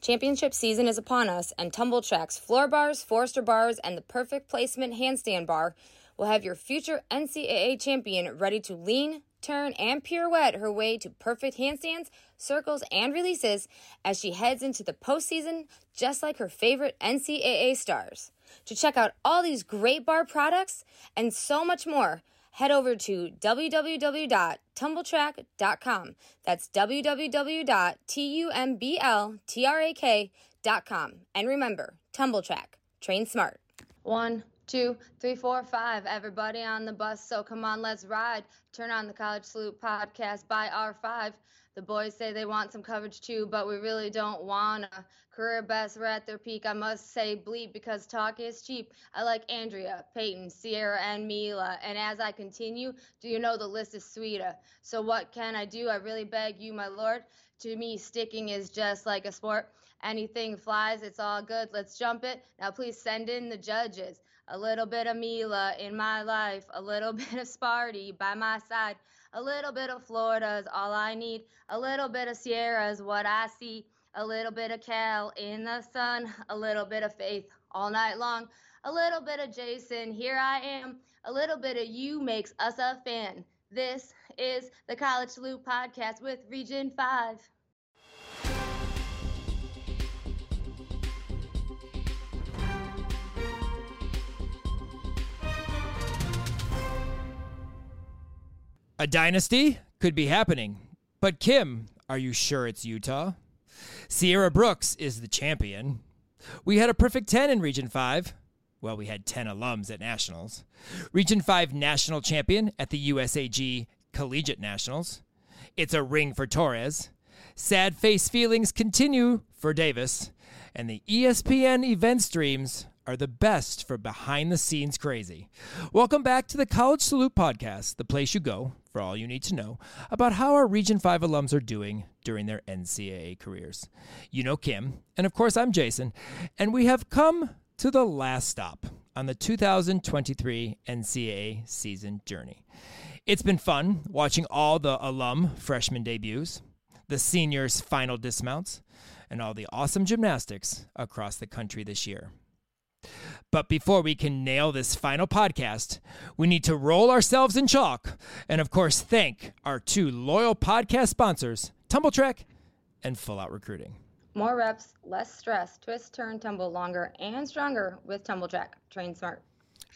Championship season is upon us, and Tumble Track's floor bars, Forrester bars, and the perfect placement handstand bar will have your future NCAA champion ready to lean, turn, and pirouette her way to perfect handstands, circles, and releases as she heads into the postseason just like her favorite NCAA stars. To check out all these great bar products and so much more, head over to www.tumbletrack.com. That's www.tumbletrack.com. And remember, TumbleTrack. Train smart. One, two, three, four, five. Everybody on the bus, so come on, let's ride. Turn on the College Salute podcast by R5. The boys say they want some coverage too, but we really don't want to. Career best, we're at their peak. I must say bleep because talk is cheap. I like Andrea, Peyton, Sierra, and Mila. And as I continue, do you know the list is sweeter? So what can I do? I really beg you, my lord. To me, sticking is just like a sport. Anything flies, it's all good. Let's jump it. Now, please send in the judges. A little bit of Mila in my life, a little bit of Sparty by my side. A little bit of Florida is all I need. A little bit of Sierra is what I see. A little bit of Cal in the sun. A little bit of faith all night long. A little bit of Jason, here I am. A little bit of you makes us a fan. This is the College Salute podcast with Region 5. A dynasty could be happening. But Kim, are you sure it's Utah? Sierra Brooks is the champion. We had a perfect 10 in Region 5. Well, we had 10 alums at Nationals. Region 5 national champion at the USAG Collegiate Nationals. It's a ring for Torrez. Sad face feelings continue for Davis. And the ESPN event streams are the best for behind the scenes crazy. Welcome back to the College Salute Podcast, the place you go for all you need to know about how our Region 5 alums are doing during their NCAA careers. You know Kim, and of course I'm Jason, and we have come to the last stop on the 2023 NCAA season journey. It's been fun watching all the alum freshman debuts, the seniors' final dismounts, and all the awesome gymnastics across the country this year. But before we can nail this final podcast, we need to roll ourselves in chalk and, of course, thank our two loyal podcast sponsors, TumbleTrack and Full Out Recruiting. More reps, less stress, twist, turn, tumble longer and stronger with Tumble Track. Train smart.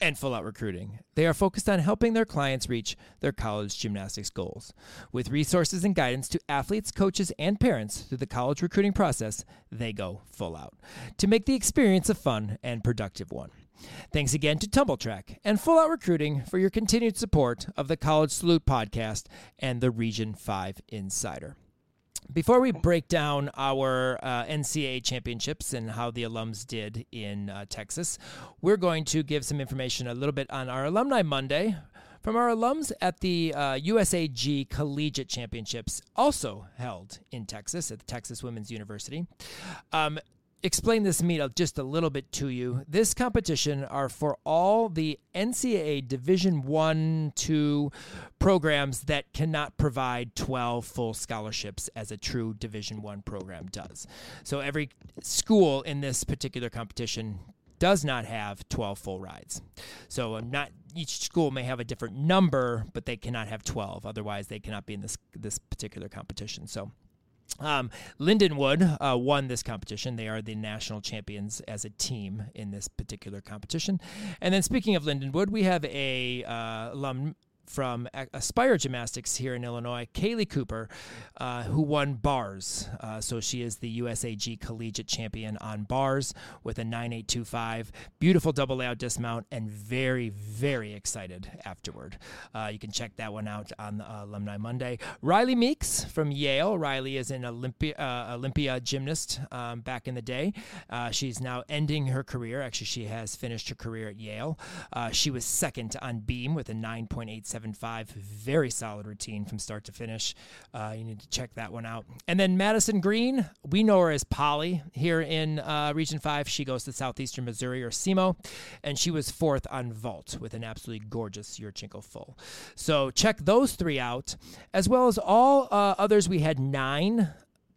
And Full Out Recruiting. They are focused on helping their clients reach their college gymnastics goals. With resources and guidance to athletes, coaches, and parents through the college recruiting process, they go full out to make the experience a fun and productive one. Thanks again to TumbleTrack and Full Out Recruiting for your continued support of the College Salute podcast and the Region 5 Insider. Before we break down our uh, NCAA championships and how the alums did in uh, Texas, we're going to give some information a little bit on our Alumni Monday from our alums at the uh, USAG Collegiate Championships, also held in Texas at the Texas Women's University. Um, explain this meet up just a little bit to you. This competition are for all the NCAA Division 1, 2 programs that cannot provide 12 full scholarships as a true Division 1 program does. So every school in this particular competition does not have 12 full rides. So uh, not each school may have a different number, but they cannot have 12. Otherwise, they cannot be in this this particular competition. So um, Lindenwood uh, won this competition. They are the national champions as a team in this particular competition. And then, speaking of Lindenwood, we have a uh, alum from Aspire Gymnastics here in Illinois, Kaylee Cooper, uh, who won bars. Uh, so she is the USAG Collegiate Champion on bars with a 9825. Beautiful double layout dismount and very, very excited afterward. Uh, you can check that one out on uh, Alumni Monday. Riley Meeks from Yale. Riley is an Olympia, uh, Olympia gymnast um, back in the day. Uh, she's now ending her career. Actually, she has finished her career at Yale. She was second on beam with a 9.875. Very solid routine from start to finish. Uh, you need to check that one out. And then Madison Green, we know her as Polly here in uh, Region 5. She goes to Southeastern Missouri or SEMO, and she was fourth on vault with an absolutely gorgeous Yurchenko full. So check those three out, as well as all uh, others. We had nine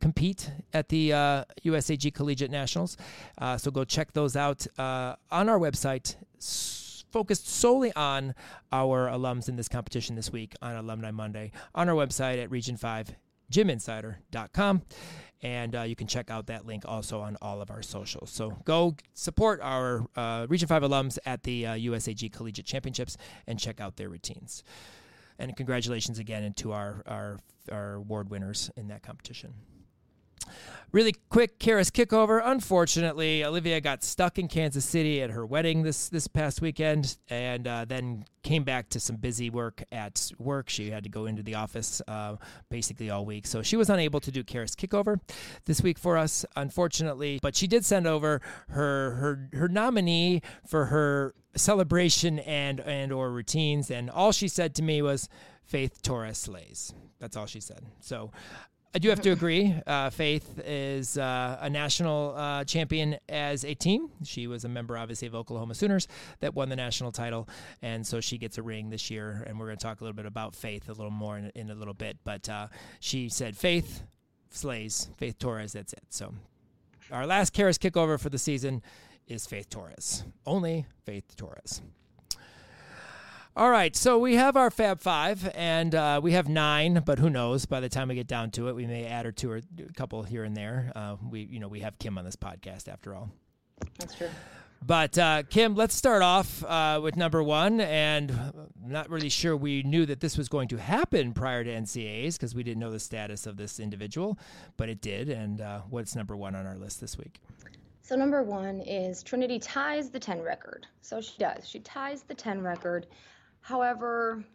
compete at the uh, USAG Collegiate Nationals. Uh, so go check those out uh, on our website. Focused solely on our alums in this competition this week on Alumni Monday on our website at Region 5 gyminsider.com. And uh, you can check out that link also on all of our socials. So go support our uh, Region 5 alums at the uh, USAG Collegiate Championships and check out their routines. And congratulations again to our, our, our award winners in that competition. Really quick, Karas kickover. Unfortunately, Olivia got stuck in Kansas City at her wedding this this past weekend, and uh, then came back to some busy work at work. She had to go into the office uh, basically all week, so she was unable to do Karas kickover this week for us, unfortunately. But she did send over her her her nominee for her celebration and and or routines, and all she said to me was. Faith Torrez slays. That's all she said. So I do have to agree. Uh, Faith is uh, a national uh, champion as a team. She was a member, obviously, of Oklahoma Sooners that won the national title, and so she gets a ring this year. And we're going to talk a little bit about Faith a little more in, in a little bit. But uh, she said, "Faith slays Faith Torrez." That's it. So our last Karas kickover for the season is Faith Torrez. Only Faith Torrez. All right, so we have our Fab Five, and uh, we have nine, but who knows? By the time we get down to it, we may add or two or a couple here and there. Uh, we, you know, we have Kim on this podcast after all. That's true. But uh, Kim, let's start off uh, with number one, and I'm not really sure we knew that this was going to happen prior to NCAs because we didn't know the status of this individual, but it did. And uh, what's number one on our list this week? So number one is Trinity ties the 10 record. So she does. She ties the 10 record. However,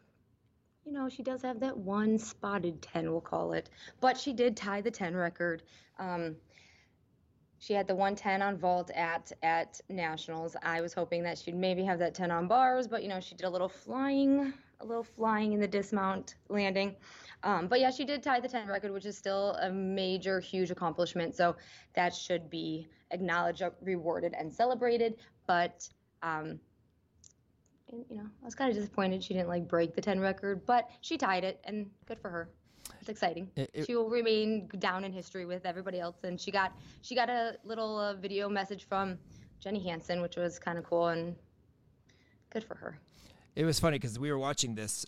you know, she does have that one spotted 10, we'll call it. But she did tie the 10 record. Um, she had the 110 on vault at at nationals. I was hoping that she'd maybe have that 10 on bars, but you know, she did a little flying, a little flying in the dismount landing. Um, but yeah, she did tie the 10 record, which is still a major, huge accomplishment. So that should be acknowledged, rewarded, and celebrated. But um, and, you know, I was kind of disappointed she didn't like break the 10 record, but she tied it, and good for her. It's exciting. It, it, she will remain down in history with everybody else, and she got she got a little uh, video message from Jenny Hansen, which was kind of cool and good for her. It was funny because we were watching this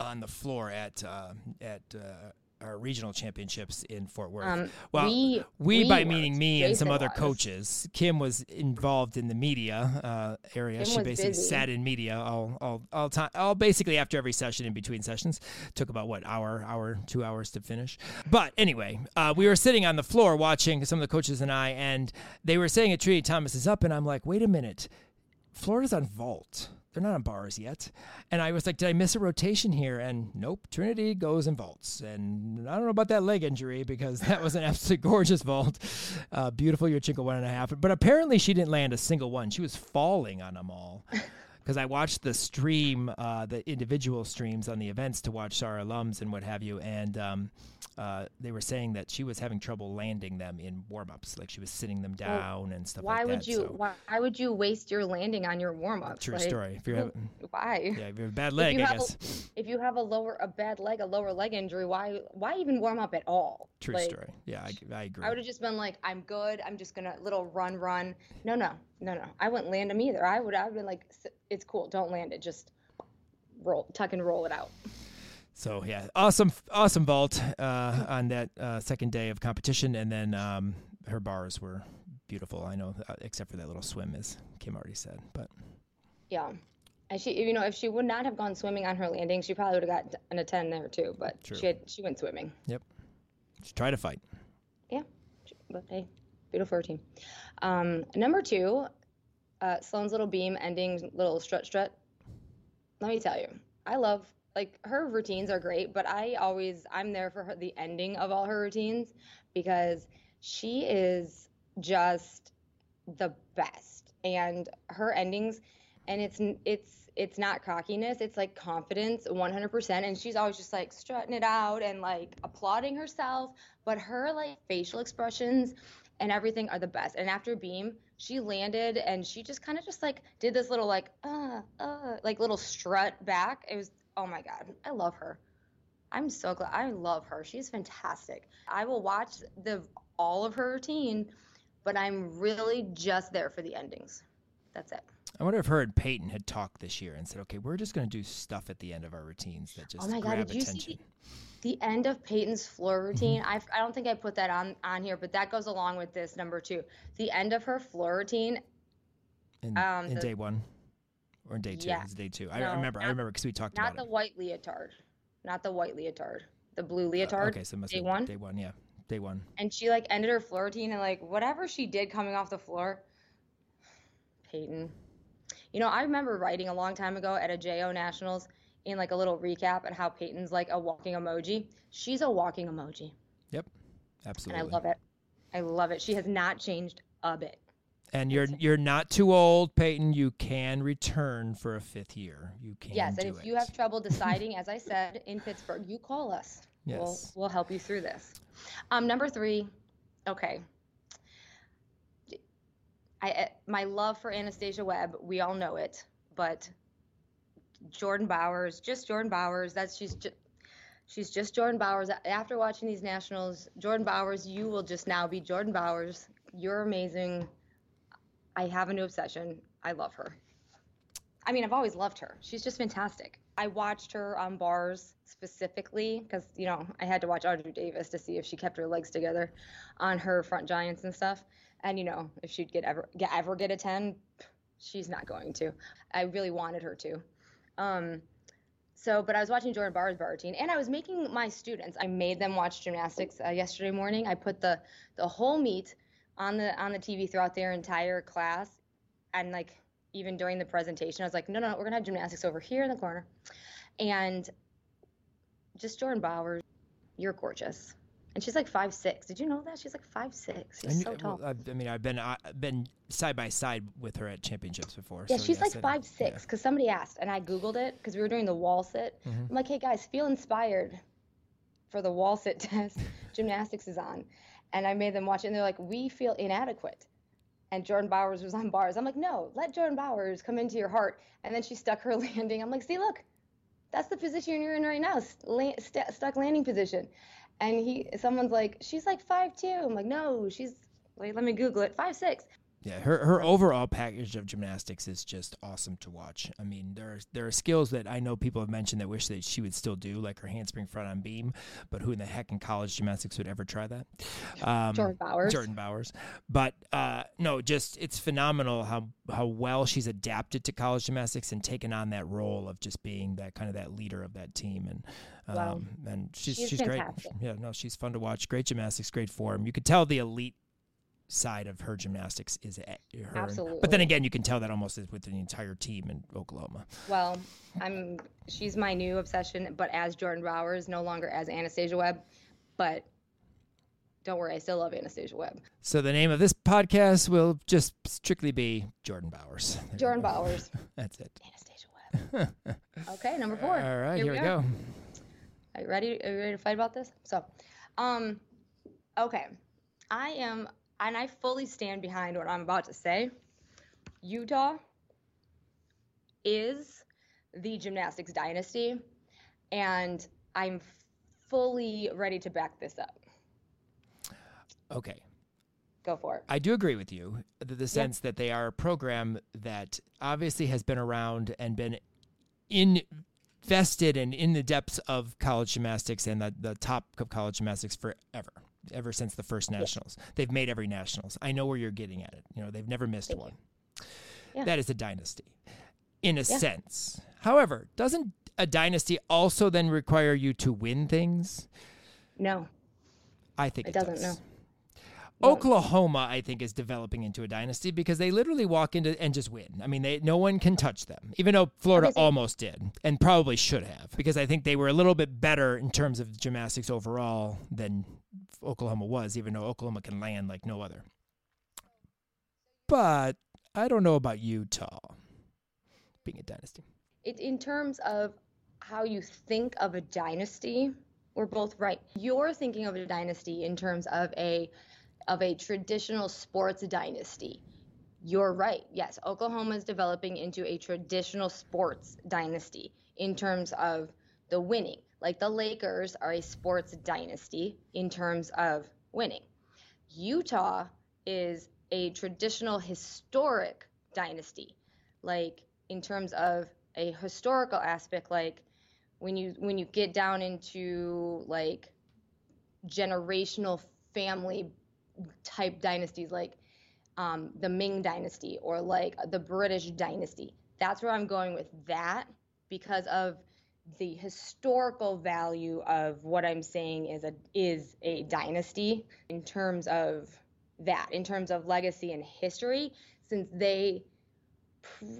on the floor at uh, at uh, our regional championships in Fort Worth. Um, well, we, we, we by meaning me Jason and some other was. coaches. Kim was involved in the media uh, area. Kim she basically busy. sat in media all all all time, all basically after every session in between sessions. Took about what hour, hour, two hours to finish. But anyway, uh, we were sitting on the floor watching some of the coaches and I, and they were saying that Trinity Thomas is up, and I'm like, wait a minute, Florida's on vault they're not on bars yet. And I was like, did I miss a rotation here? And nope, Trinity goes and vaults. And I don't know about that leg injury because that was an absolutely gorgeous vault. Uh, beautiful Yurchenko one and a half. But apparently she didn't land a single one. She was falling on them all. Because I watched the stream, uh, the individual streams on the events to watch our alums and what have you, and um, uh, they were saying that she was having trouble landing them in warm-ups, like she was sitting them down well, and stuff. Why like would you? So, why would you waste your landing on your warm-ups? True like, story. If you have, why? Yeah, if you have a bad leg, I guess. A, if you have a lower, a bad leg, a lower leg injury, why, why even warm up at all? True like, story. Yeah, I, I agree. I would have just been like, I'm good. I'm just gonna little run, run. No, no, no, no. I wouldn't land them either. I would. I would been like, it's cool. Don't land it. Just roll, tuck and roll it out. So yeah, awesome, awesome vault uh, on that uh, second day of competition, and then um, her bars were beautiful. I know, uh, except for that little swim, as Kim already said. But yeah, and she, you know, if she would not have gone swimming on her landing, she probably would have got an a ten there too. But True. she had, she went swimming. Yep, she tried to fight. Yeah, but hey, beautiful team. Um, number two, uh, Sloane's little beam ending little strut strut. Let me tell you, I love like her routines are great, but I always I'm there for her the ending of all her routines because she is just the best. And her endings and it's it's it's not cockiness, it's like confidence 100% and she's always just like strutting it out and like applauding herself, but her like facial expressions and everything are the best. And after beam, she landed and she just kind of just like did this little like uh uh like little strut back. It was oh my god, I love her. I'm so glad. I love her. She's fantastic. I will watch the all of her routine, but I'm really just there for the endings. That's it. I wonder if her and Peyton had talked this year and said, "Okay, we're just going to do stuff at the end of our routines that just oh my God, grab did attention." You see the end of Peyton's floor mm-hmm. routine? Mm-hmm. I, I don't think I put that on on here, but that goes along with this number two. The end of her floor routine. In, um, in the, day one, or in day two? Yeah. It's day two. No, I remember. Not, I remember because we talked about it. Not the white leotard, not the white leotard, the blue uh, leotard. Uh, okay, so must day one. Day one, yeah, day one. And she like ended her floor routine and like whatever she did coming off the floor. Peyton. You know, I remember writing a long time ago at a JO Nationals in like a little recap and how Peyton's like a walking emoji. She's a walking emoji. Yep. Absolutely. And I love it. I love it. She has not changed a bit. And you're you're not too old, Peyton. You can return for a fifth year. You can. Yes, and if it. you have trouble deciding, as I said in Pittsburgh, you call us. Yes. We'll we'll help you through this. Um, number three. Okay. I my love for Anastasia Webb, we all know it, but Jordan Bowers, just Jordan Bowers. That's she's just she's just Jordan Bowers. After watching these nationals, Jordan Bowers, you will just now be Jordan Bowers. You're amazing. I have a new obsession. I love her. I mean, I've always loved her. She's just fantastic. I watched her on bars specifically because you know I had to watch Audrey Davis to see if she kept her legs together on her front giants and stuff. And you know if she'd get ever get ever get a ten, she's not going to. I really wanted her to. Um, so, but I was watching Jordan Bowers' bar routine, and I was making my students. I made them watch gymnastics uh, yesterday morning. I put the the whole meet on the on the TV throughout their entire class, and like even during the presentation, I was like, no, no, no we're gonna have gymnastics over here in the corner, and just Jordan Bowers, you're gorgeous and she's like five six. Did you know that she's like five six? She's so tall. I, I mean, I've been I've been side by side with her at championships before. Yeah, so she's like five six. Because yeah. somebody asked, and I googled it because we were doing the wall sit. Mm-hmm. I'm like, hey guys, feel inspired for the wall sit test. Gymnastics is on, and I made them watch it, and they're like, we feel inadequate. And Jordan Bowers was on bars. I'm like, no, let Jordan Bowers come into your heart. And then she stuck her landing. I'm like, see, look, that's the position you're in right now, st- stuck landing position and he someone's like she's like five two. I'm like no she's wait let me google it five six yeah, her her overall package of gymnastics is just awesome to watch. I mean, there are there are skills that I know people have mentioned that wish that she would still do, like her handspring front on beam. But who in the heck in college gymnastics would ever try that? Um, Jordan Bowers. Jordan Bowers. But uh, no, just it's phenomenal how how well she's adapted to college gymnastics and taken on that role of just being that kind of that leader of that team. And um, wow. and she's she's, she's great. Yeah, no, she's fun to watch. Great gymnastics, great form. You could tell the elite side of her gymnastics is her. Absolutely. But then again, you can tell that almost with the entire team in Oklahoma. Well, I'm she's my new obsession, but as Jordan Bowers, no longer as Anastasia Webb. But don't worry, I still love Anastasia Webb. So the name of this podcast will just strictly be Jordan Bowers. Jordan Bowers. That's it. Anastasia Webb. okay, number four. All right, here, here we, we go. Are you ready? Are you ready to fight about this? So, um, okay, I am and I fully stand behind what I'm about to say. Utah is the gymnastics dynasty, and I'm fully ready to back this up. Okay. Go for it. I do agree with you, the, the sense that they are a program that obviously has been around and been invested and in the depths of college gymnastics and the, the top of college gymnastics forever ever since the first nationals. Yeah. They've made every nationals. I know where you're getting at it. You know, they've never missed Thank one. Yeah. That is a dynasty in a yeah. sense. However, doesn't a dynasty also then require you to win things? No. I think it, it doesn't. Does. No. Oklahoma, I think, is developing into a dynasty because they literally walk into and just win. I mean, they no one can touch them, even though Florida almost did and probably should have because I think they were a little bit better in terms of gymnastics overall than Oklahoma was, even though Oklahoma can land like no other. But I don't know about Utah being a dynasty. It, in terms of how you think of a dynasty, we're both right. You're thinking of a dynasty in terms of a of a traditional sports dynasty. You're right. Yes, Oklahoma is developing into a traditional sports dynasty in terms of the winning Like the Lakers are a sports dynasty in terms of winning. Utah is a traditional historic dynasty, like in terms of a historical aspect, like when you when you get down into like generational family type dynasties like um, the Ming dynasty or like the British dynasty. That's where I'm going with that because of the historical value of what I'm saying is a is a dynasty in terms of that, in terms of legacy and history, since they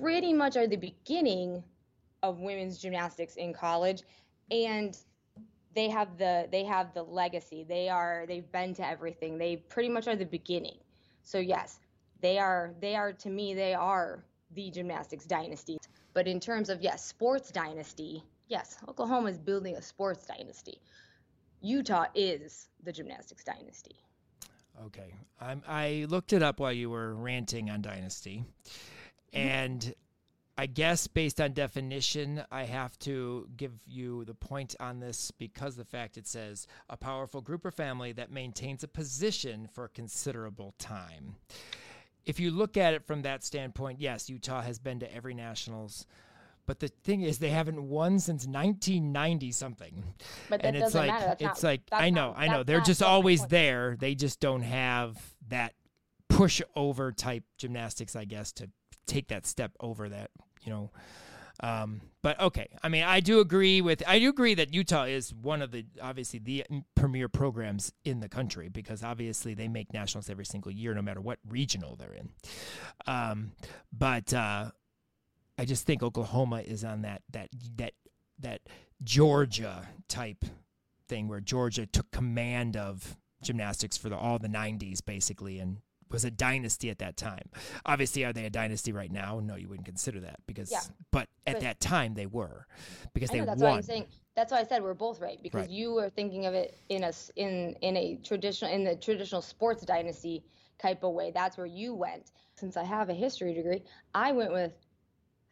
pretty much are the beginning of women's gymnastics in college and they have the they have the legacy. They are they've been to everything. They pretty much are the beginning. So yes, they are they are to me they are the gymnastics dynasty. But in terms of yes, sports dynasty, yes, Oklahoma is building a sports dynasty. Utah is the gymnastics dynasty. Okay, I'm, I looked it up while you were ranting on dynasty, mm-hmm. and I guess based on definition, I have to give you the point on this because the fact it says a powerful group or family that maintains a position for a considerable time. If you look at it from that standpoint, yes, Utah has been to every nationals. But the thing is, they haven't won since 1990 something. But that and it's doesn't like, matter. That's it's not, like I know, not, I know. They're just always there. They just don't have that push over type gymnastics, I guess, to take that step over that, you know. Um, but okay, I mean, I do agree with I do agree that Utah is one of the obviously the premier programs in the country because obviously they make nationals every single year, no matter what regional they're in. Um, but uh, I just think Oklahoma is on that that that that Georgia type thing where Georgia took command of gymnastics for the, all the 90s basically and was a dynasty at that time. Obviously, are they a dynasty right now? No, you wouldn't consider that because. Yeah. But at but, that time, they were because they know, that's won. Why I'm saying, that's why I said we're both right because right. you were thinking of it in a in in a traditional in the traditional sports dynasty type of way. That's where you went. Since I have a history degree, I went with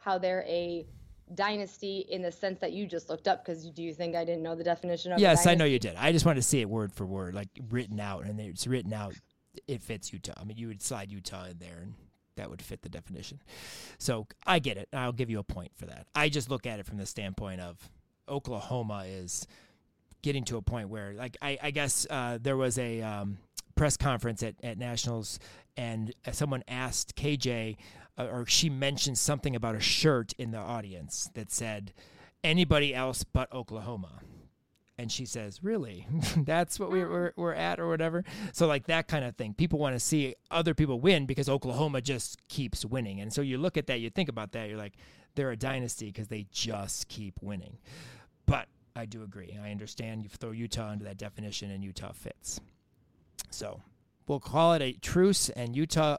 how they're a dynasty in the sense that you just looked up because do you think I didn't know the definition of Yes, I know you did. I just wanted to see it word for word, like written out, and it's written out it fits Utah. I mean, you would slide Utah in there and that would fit the definition. So I get it. I'll give you a point for that. I just look at it from the standpoint of Oklahoma is getting to a point where, like, I, I guess uh, there was a um, press conference at, at Nationals and someone asked KJ, uh, or she mentioned something about a shirt in the audience that said, anybody else but Oklahoma and she says, "Really? That's what we, we're we're at, or whatever." So like that kind of thing. People want to see other people win because Oklahoma just keeps winning, and so you look at that, you think about that, you're like, they're a dynasty because they just keep winning. But I do agree. I understand you throw Utah into that definition, and Utah fits. So we'll call it a truce and Utah,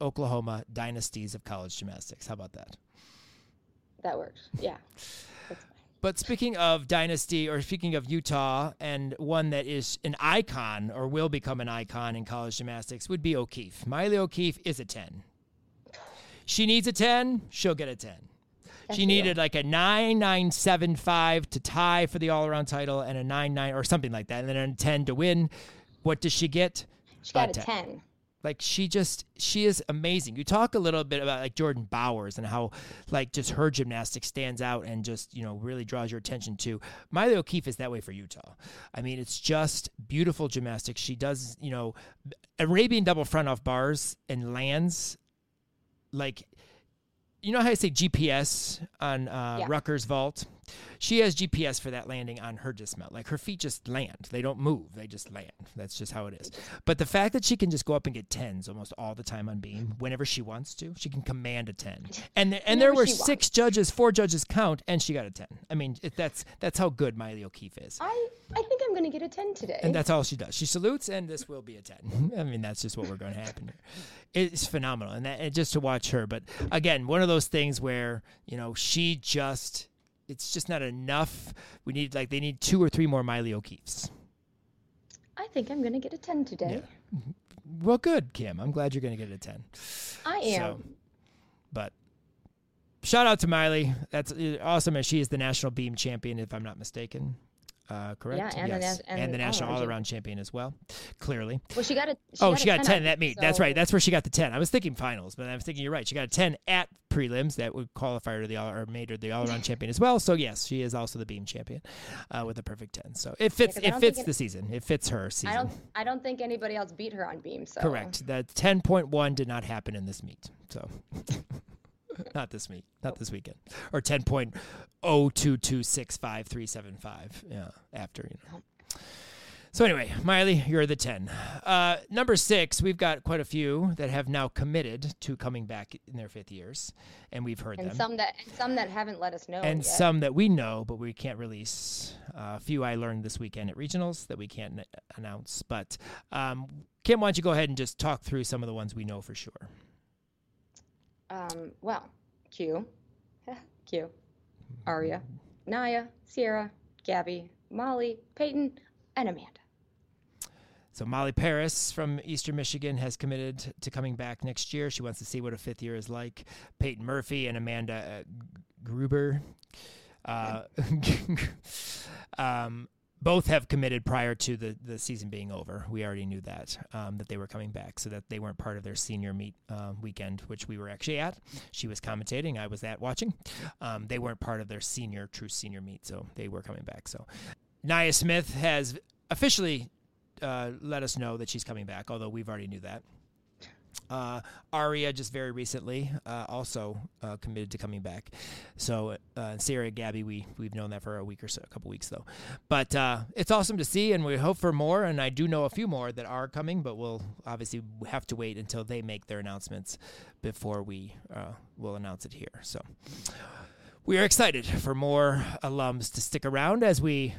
Oklahoma dynasties of college gymnastics. How about that? That works. Yeah. But speaking of dynasty, or speaking of Utah, and one that is an icon or will become an icon in college gymnastics would be O'Keefe. Maile O'Keefe is a 10. She needs a 10, she'll get a 10. she needed like a 9975 to tie for the all around title and a 99 or something like that, and then a 10 to win. What does she get? She got a 10. 10. Like she just she is amazing. You talk a little bit about like Jordan Bowers and how like just her gymnastics stands out and just, you know, really draws your attention to. Maile O'Keefe is that way for Utah. I mean, it's just beautiful gymnastics. She does, you know, Arabian double front off bars and lands like you know how I say GPS on uh, yeah. Rutgers vault? She has GPS for that landing on her dismount. Like her feet just land. They don't move. They just land. That's just how it is. But the fact that she can just go up and get tens almost all the time on beam, whenever she wants to, she can command a ten. And th- and there were six wants. judges, four judges count, and she got a ten. I mean, it, that's that's how good Maile O'Keefe is. I I think going to get a ten today. And that's all she does. She salutes, and this will be a ten. I mean, that's just what we're going to happen here. It's phenomenal, and, that, and just to watch her. But again, one of those things where you know she just it's just not enough. We need like they need two or three more Maile O'Keefes. I think I'm gonna get a ten today. Yeah. Well, good, Kim. I'm glad you're gonna get a ten. I am. So, but shout out to Maile. That's uh, awesome, and she is the national beam champion, if I'm not mistaken. Uh, correct? Yeah, and yes. the, na- and the national all around champion as well. Clearly. Well, she got a. She oh, got she a got 10 at meet. So... That's right. That's where she got the 10. I was thinking finals, but I was thinking you're right. She got a 10 at prelims that would qualify her to the all or made her the all around champion as well. So yes, she is also the beam champion uh, with a perfect 10. So it fits. Yeah, it fits the season. It fits her season. I don't. I don't think anybody else beat her on beam. So correct. The 10.1 did not happen in this meet. So. not this week, not this weekend, or ten point oh two two six five three seven five. Yeah, after you know. So anyway, Maile, you're the ten. Uh, number six, we've got quite a few that have now committed to coming back in their fifth years, and we've heard and them. some that and some that haven't let us know, and yet. some that we know but we can't release. Uh, a few I learned this weekend at regionals that we can't announce. But um, Kim, why don't you go ahead and just talk through some of the ones we know for sure? Um, well, Q, Q, Aria, Naya, Sierra, Gabby, Molly, Peyton, and Amanda. So Molly Paris from Eastern Michigan has committed to coming back next year. She wants to see what a fifth year is like. Peyton Murphy and Amanda Gruber. Uh, um, both have committed prior to the, the season being over. We already knew that um, that they were coming back, so that they weren't part of their senior meet uh, weekend, which we were actually at. She was commentating, I was at watching. Um, they weren't part of their senior true senior meet, so they were coming back. So Nia Smith has officially uh, let us know that she's coming back, although we've already knew that. Uh, Aria just very recently uh, also uh, committed to coming back. So uh, Sarah, Gabby, we we've known that for a week or so, a couple weeks though. But uh, it's awesome to see, and we hope for more. And I do know a few more that are coming, but we'll obviously have to wait until they make their announcements before we uh, will announce it here. So we are excited for more alums to stick around as we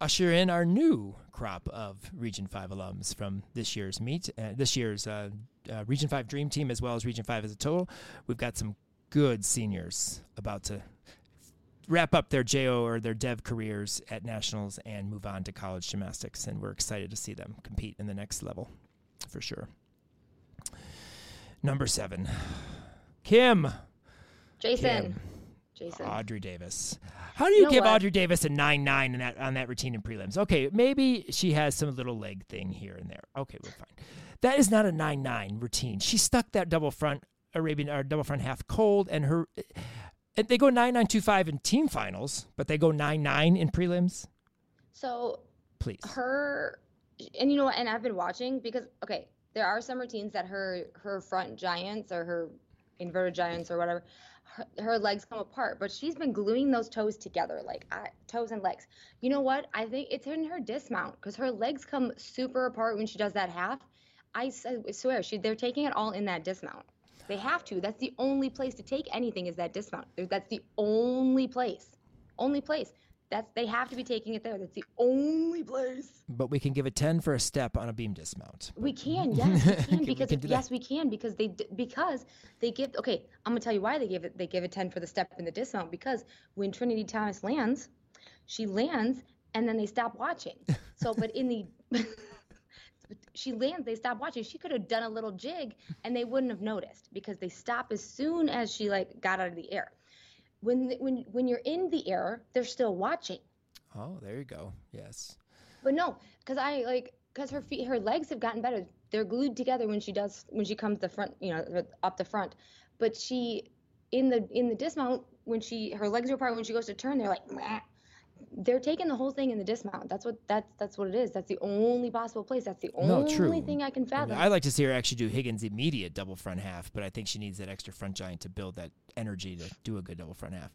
usher in our new crop of Region 5 alums from this year's meet, uh, this year's uh, uh, Region 5 Dream Team, as well as Region 5 as a total. We've got some good seniors about to wrap up their JO or their dev careers at nationals and move on to college gymnastics. And we're excited to see them compete in the next level for sure. Number seven, Kim. Jason. Kim. Jason. Audrey Davis. How do you, you know give what? Audrey Davis a nine nine in that on that routine in prelims? Okay, maybe she has some little leg thing here and there. Okay, we're fine. That is not a nine nine routine. She stuck that double front Arabian or double front half cold, and her and they go nine nine two five in team finals, but they go nine nine in prelims. So please, her and you know, what? and I've been watching because okay, there are some routines that her her front giants or her inverted giants or whatever her, her, legs come apart, but she's been gluing those toes together, like uh, toes and legs. You know what? I think it's in her dismount because her legs come super apart when she does that half. I, I swear, she they're taking it all in that dismount. They have to. That's the only place to take anything is that dismount. That's the only place. Only place. That's they have to be taking it there. That's the only place. But we can give a ten for a step on a beam dismount. We can, yes, we can because we can yes, we can because they because they give. Okay, I'm gonna tell you why they give it. They give a ten for the step in the dismount because when Trinity Thomas lands, she lands and then they stop watching. So, but in the she lands, they stop watching. She could have done a little jig and they wouldn't have noticed because they stop as soon as she like got out of the air when when when you're in the air, they're still watching. Oh, there you go. Yes. But no, because I like because her feet, her legs have gotten better. They're glued together when she does when she comes the front, you know, up the front. But she in the in the dismount when she her legs are apart when she goes to turn, they're like. Meh they're taking the whole thing in the dismount. That's what that's that's what it is. That's the only possible place. That's the no, only true. thing I can fathom. I, mean, I like to see her actually do Higgins' immediate double front half, but I think she needs that extra front giant to build that energy to do a good double front half.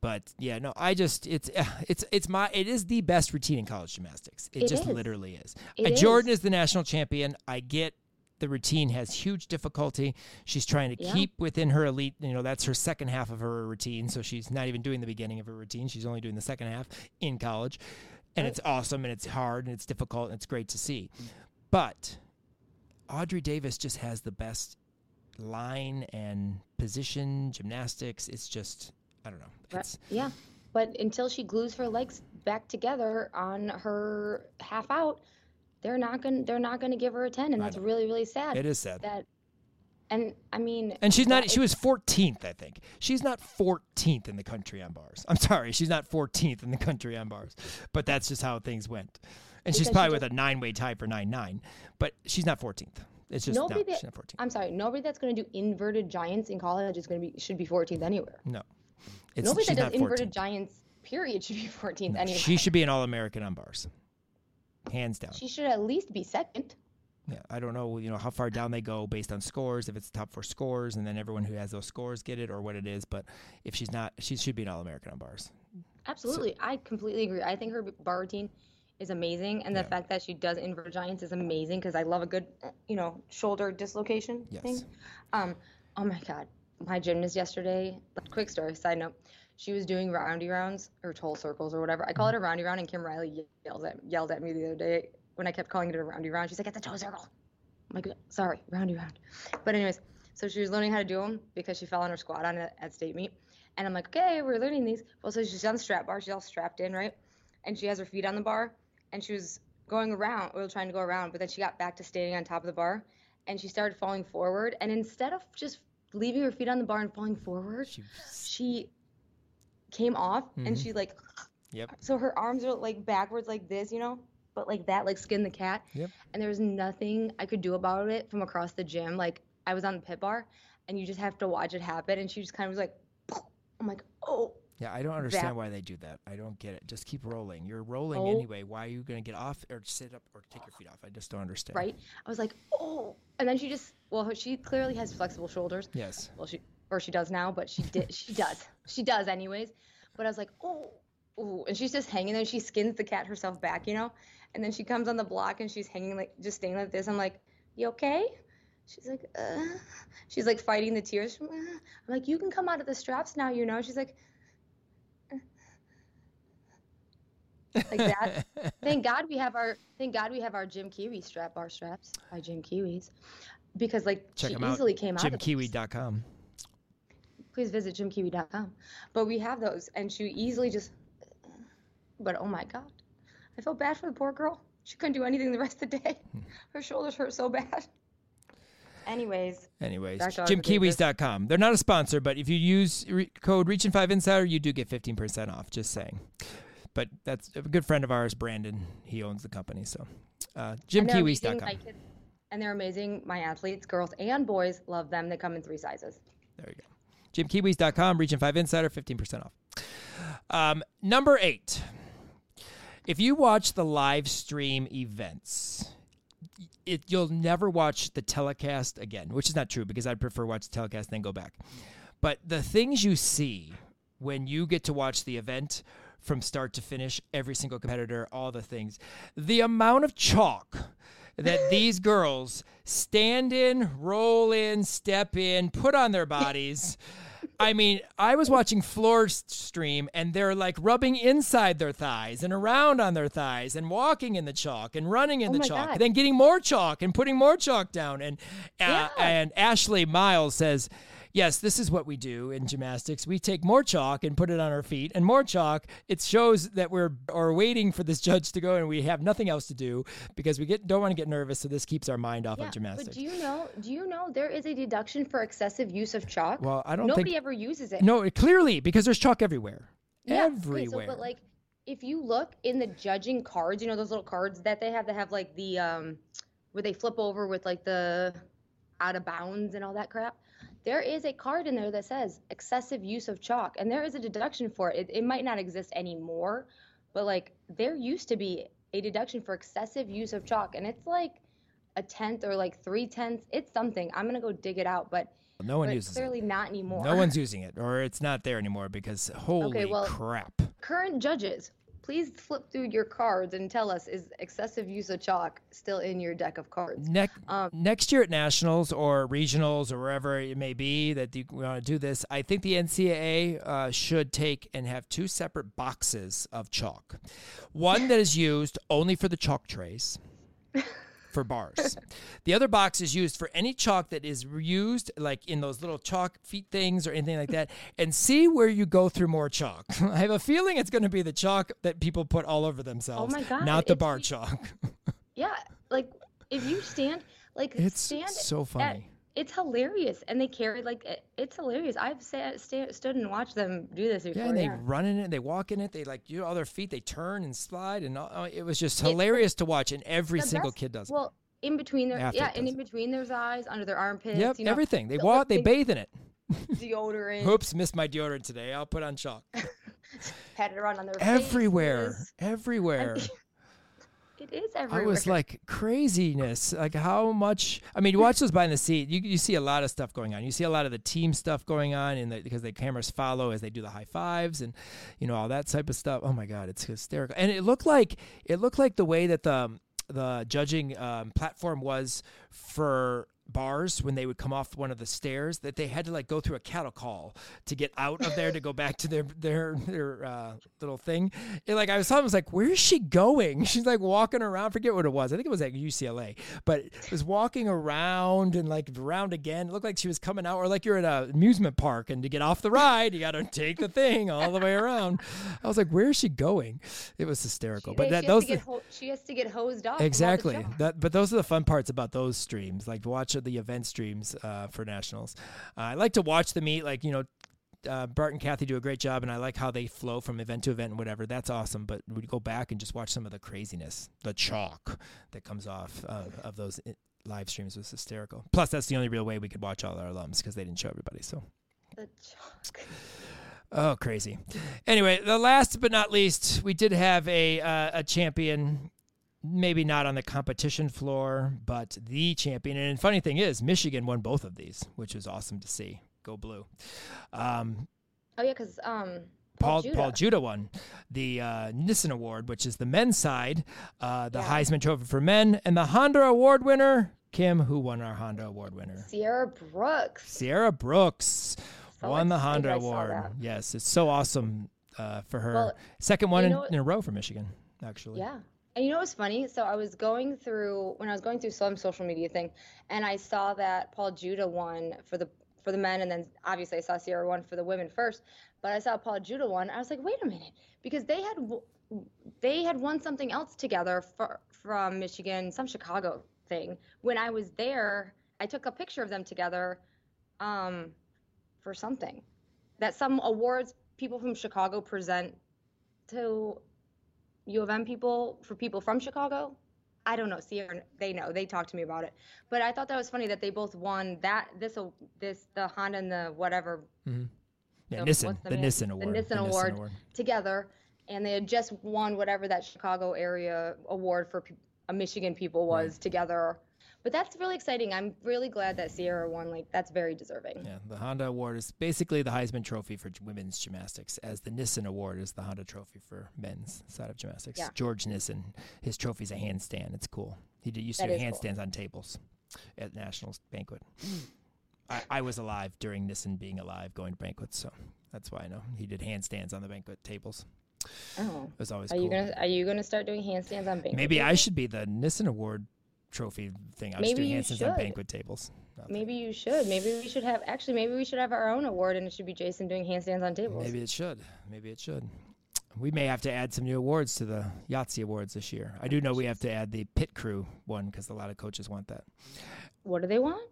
But yeah, no, I just it's it's it's my it is the best routine in college gymnastics. It, it just is. literally is. Uh, Jordan is. is the national champion. I get the routine has huge difficulty. She's trying to yeah. keep within her elite. You know, that's her second half of her routine. So she's not even doing the beginning of her routine. She's only doing the second half in college. And it's awesome and it's hard and it's difficult and it's great to see. Mm. But Audrey Davis just has the best line and position, gymnastics. It's just, I don't know. It's, yeah. But until she glues her legs back together on her half out, they're not going they're not going to give her a 10 and that's really really sad it is sad that And I mean, and she's not. She was 14th, I think. She's not 14th in the country on bars. I'm sorry, she's not 14th in the country on bars. But that's just how things went. And she's probably she with a nine-way tie for nine nine. But she's not 14th. It's just nobody no, that, she's not 14th. I'm sorry, nobody that's going to do inverted giants in college is going to be should be 14th anywhere. No, it's, nobody that does inverted giants period should be 14th no, anyway. She should be an All-American on bars, hands down. She should at least be second. Yeah, I don't know, you know, how far down they go based on scores. If it's top four scores, and then everyone who has those scores get it, or what it is. But if she's not, she should be an All American on bars. Absolutely, so, I completely agree. I think her bar routine is amazing, and the yeah. fact that she does invert giants is amazing because I love a good, you know, shoulder dislocation yes. thing. Um, oh my god, my gymnast yesterday. Quick story, side note. She was doing roundy rounds or toe circles or whatever. I call mm-hmm. it a roundy round, and Kim Riley yelled at yelled at me the other day when I kept calling it a roundy round, she's like, it's a toe circle. I'm like, sorry, roundy round. But anyways, so she was learning how to do them because she fell on her squat on it at state meet. And I'm like, okay, we're learning these. Well, so she's on the strap bar. She's all strapped in, right? And she has her feet on the bar. And she was going around, or trying to go around, but then she got back to standing on top of the bar. And she started falling forward. And instead of just leaving her feet on the bar and falling forward, she, she came off mm-hmm. and she like, yep. So her arms are like backwards like this, you know? but like that, like skin the cat. Yep. And there was nothing I could do about it from across the gym. Like I was on the pit bar, and you just have to watch it happen. And she just kind of was like, I'm like, oh. Yeah, I don't understand that. why they do that. I don't get it. Just keep rolling. You're rolling oh. anyway. Why are you going to get off or sit up or take your feet off? I just don't understand. Right? I was like, oh. And then she just, well, she clearly has flexible shoulders. Yes. Well, she, or she does now, but she did, she does. She does anyways. But I was like, oh, oh. And she's just hanging there. She skins the cat herself back, you know? And then she comes on the block and she's hanging like just staying like this. I'm like, you okay? She's like, uh. She's like fighting the tears. I'm like, you can come out of the straps now, you know. She's like, uh. like that. thank God we have our thank God we have our GymKiwi strap bar straps by GymKiwis, because like Check she easily came out, came out. GymKiwi.com. Please visit GymKiwi.com. But we have those, and she easily just. But oh my God. I felt bad for the poor girl. She couldn't do anything the rest of the day. Hmm. Her shoulders hurt so bad. Anyways. Anyways, gymkiwis.com. They're not a sponsor, but if you use re- code Region5Insider, you do get 15% off. Just saying. But that's a good friend of ours, Brandon. He owns the company. So uh, gymkiwis.com. And they're amazing. My athletes, girls and boys, love them. They come in three sizes. There you go. Gymkiwis.com, Region 5 Insider, 15% off. Um, number eight. If you watch the live stream events, it, you'll never watch the telecast again, which is not true because I'd prefer watch the telecast then go back. But the things you see when you get to watch the event from start to finish, every single competitor, all the things, the amount of chalk that these girls stand in, roll in, step in, put on their bodies. I mean, I was watching floor stream and they're like rubbing inside their thighs and around on their thighs and walking in the chalk and running in oh the chalk, and then getting more chalk and putting more chalk down. And uh, yeah. and Ashley Miles says, yes, this is what we do in gymnastics. We take more chalk and put it on our feet, and more chalk. It shows that we're are waiting for this judge to go, and we have nothing else to do because we get don't want to get nervous. So this keeps our mind off yeah, of gymnastics. But do you know? Do you know there is a deduction for excessive use of chalk? Well, I don't. Nobody think, ever uses it. No, it clearly because there's chalk everywhere. Yeah, everywhere. Okay, so, but like, if you look in the judging cards, you know those little cards that they have that have like the um, where they flip over with like the out of bounds and all that crap there is a card in there that says excessive use of chalk and there is a deduction for it. it. It might not exist anymore, but like there used to be a deduction for excessive use of chalk and it's like a tenth or like three tenths. It's something. I'm gonna go dig it out, but no one uses clearly it. not anymore. No one's using it, or it's not there anymore because holy okay, well, crap. Current judges, please flip through your cards and tell us is excessive use of chalk still in your deck of cards? Next um, next year at nationals or regionals or wherever it may be that you want to do this i think the ncaa uh, should take and have two separate boxes of chalk. One that is used only for the chalk trays for bars. the other box is used for any chalk that is used, like in those little chalk feet things or anything like that, and see where you go through more chalk. I have a feeling it's going to be the chalk that people put all over themselves, oh my God. not the bar you, chalk. yeah, like if you stand, like it's stand so funny. It's hilarious, and they carry like it, it's hilarious. I've sat, st- stood and watched them do this before. Yeah, and they run in it, they walk in it, they like you know all their feet, they turn and slide, and all, it was just hilarious to watch. And every single best, kid does. It. Well, in between their After yeah, and in between their eyes, under their armpits. Yep, you know, everything. They walk, they bathe in it. Deodorant. Oops, missed my deodorant today. I'll put on chalk. Pat it around on their everywhere, faces. everywhere. It is everywhere. I was like craziness. Like how much? I mean, you watch those behind the seat. You you see a lot of stuff going on. You see a lot of the team stuff going on, and because the cameras follow as they do the high fives and you know all that type of stuff. Oh my god, it's hysterical. And it looked like it looked like the way that the the judging um, platform was for bars when they would come off one of the stairs that they had to like go through a cattle call to get out of there to go back to their their their uh, little thing. And like I was telling, I was like, where is she going? She's like walking around. Forget what it was. I think it was at UCLA, but it was walking around and like around again. It looked like she was coming out, or like you're at an amusement park and to get off the ride, you got to take the thing all the way around. I was like, where is she going? It was hysterical. She, but that those ho- she has to get hosed off. exactly that. But those are the fun parts about those streams. Like watch the event streams uh, for nationals. Uh, I like to watch the meet. Like you know, uh, Bart and Kathy do a great job, and I like how they flow from event to event and whatever. That's awesome. But we go back and just watch some of the craziness, the chalk that comes off of those live streams was hysterical. Plus, that's the only real way we could watch all our alums because they didn't show everybody. So the chalk. Oh, crazy. Anyway, the last but not least, we did have a uh, a champion maybe not on the competition floor, but the champion. And funny thing is, Michigan won both of these, which was awesome to see. Go blue. Um, oh yeah, because um, Paul Paul Juda. Paul Juda won the uh, Nissen Award, which is the men's side, uh, the Yeah. Heisman Trophy for men, and the Honda Award winner Kim, who won our Honda Award winner. Sierra Brooks. Sierra Brooks So won the Honda Award. Yes, it's so awesome uh, for her. Well, Second one in, know in a row for Michigan, actually. Yeah. And you know what's funny? So I was going through when I was going through some social media thing, and I saw that Paul Juda won for the for the men, and then obviously I saw Sierra won for the women first. But I saw Paul Juda won. I was like, wait a minute, because they had they had won something else together for, from Michigan, some Chicago thing. When I was there, I took a picture of them together, um, for something that some awards people from Chicago present to U of M people for people from Chicago. I don't know. Sierra, they know. They talked to me about it. But I thought that was funny that they both won that this uh, this the Honda and the whatever mm-hmm. Yeah, So Nissen, the the name? Nissen The Award. Nissen Award. together, and they had just won whatever that Chicago area award for a uh, Michigan people was together. But that's really exciting. I'm really glad that Sierra won. Like that's very deserving. Yeah, the Honda Award is basically the Heisman Trophy for women's gymnastics, as the Nissen Award is the Honda Trophy for men's side of gymnastics. Yeah. George Nissen, his trophy's a handstand. It's cool. He did used to That do is cool. handstands on tables at nationals banquet. I, I was alive during Nissen being alive, going to banquets, so that's why I know he did handstands on the banquet tables. Oh. It was always Are cool. you gonna Are you gonna start doing handstands on banquet? Maybe I should be the Nissen Award trophy thing. I was Maybe you handstands on should. banquet tables. Maybe you should. Maybe we should have. Actually, maybe we should have our own award, and it should be Jason doing handstands on tables. Maybe it should. Maybe it should. We may have to add some new awards to the Yahtzee Awards this year. I do know we have to add the pit crew one because a lot of coaches want that. What do they want?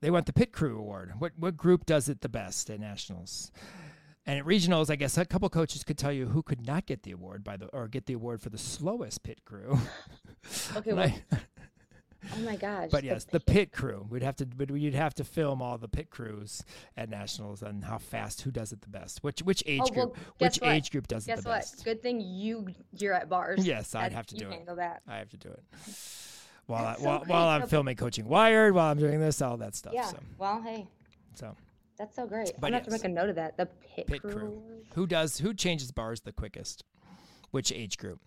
They want the pit crew award. What what group does it the best at nationals? And at regionals, I guess a couple coaches could tell you who could not get the award by the or get the award for the slowest pit crew. Okay, well, I- oh my gosh. but yes, the pit crew. We'd have to, but you'd have to film all the pit crews at nationals and how fast, who does it the best, which which oh, age Oh, well, group, which what? age group does it Guess the what? best. Good thing you you're at bars. Yes, I'd have to you do it. that. I have to do it. While I, so while, while, I'm filming coaching wired, while I'm doing this, all that stuff. Yeah. So, Well, hey, so that's so great. But I'm gonna have to make a note of that. The pit, pit crew. crew. Who does who changes bars the quickest? Which age group?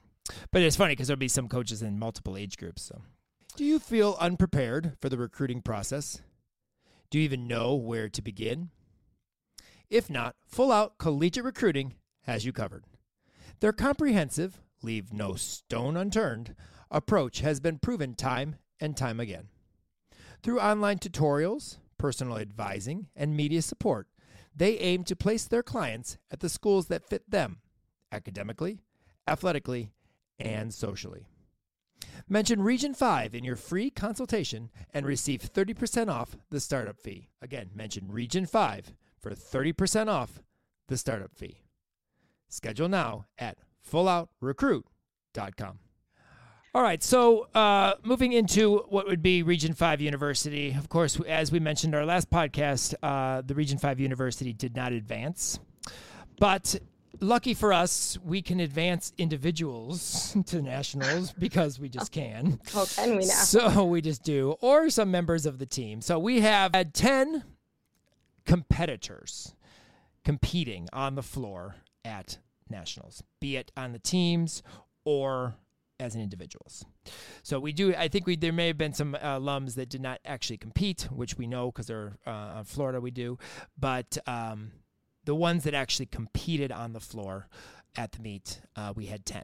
But it's funny because there'll be some coaches in multiple age groups. So, do you feel unprepared for the recruiting process? Do you even know where to begin? If not, Full Out Collegiate Recruiting has you covered. Their comprehensive, leave no stone unturned approach has been proven time and time again. Through online tutorials, personal advising, and media support, they aim to place their clients at the schools that fit them academically, athletically, and socially. Mention Region 5 in your free consultation and receive 30% off the startup fee. Again, mention Region 5 for 30% off the startup fee. Schedule now at fulloutrecruit.com. All right, so uh, moving into what would be Region 5 University. Of course, as we mentioned in our last podcast, uh, the Region 5 University did not advance. But lucky for us, we can advance individuals to nationals because we just can. Oh, can we now? So we just do, or some members of the team. So we have had 10 competitors competing on the floor at nationals, be it on the teams or as an individuals. So we do. I think we there may have been some uh, alums that did not actually compete, which we know because they're uh, on Florida. We do, but um, the ones that actually competed on the floor at the meet, uh, we had ten.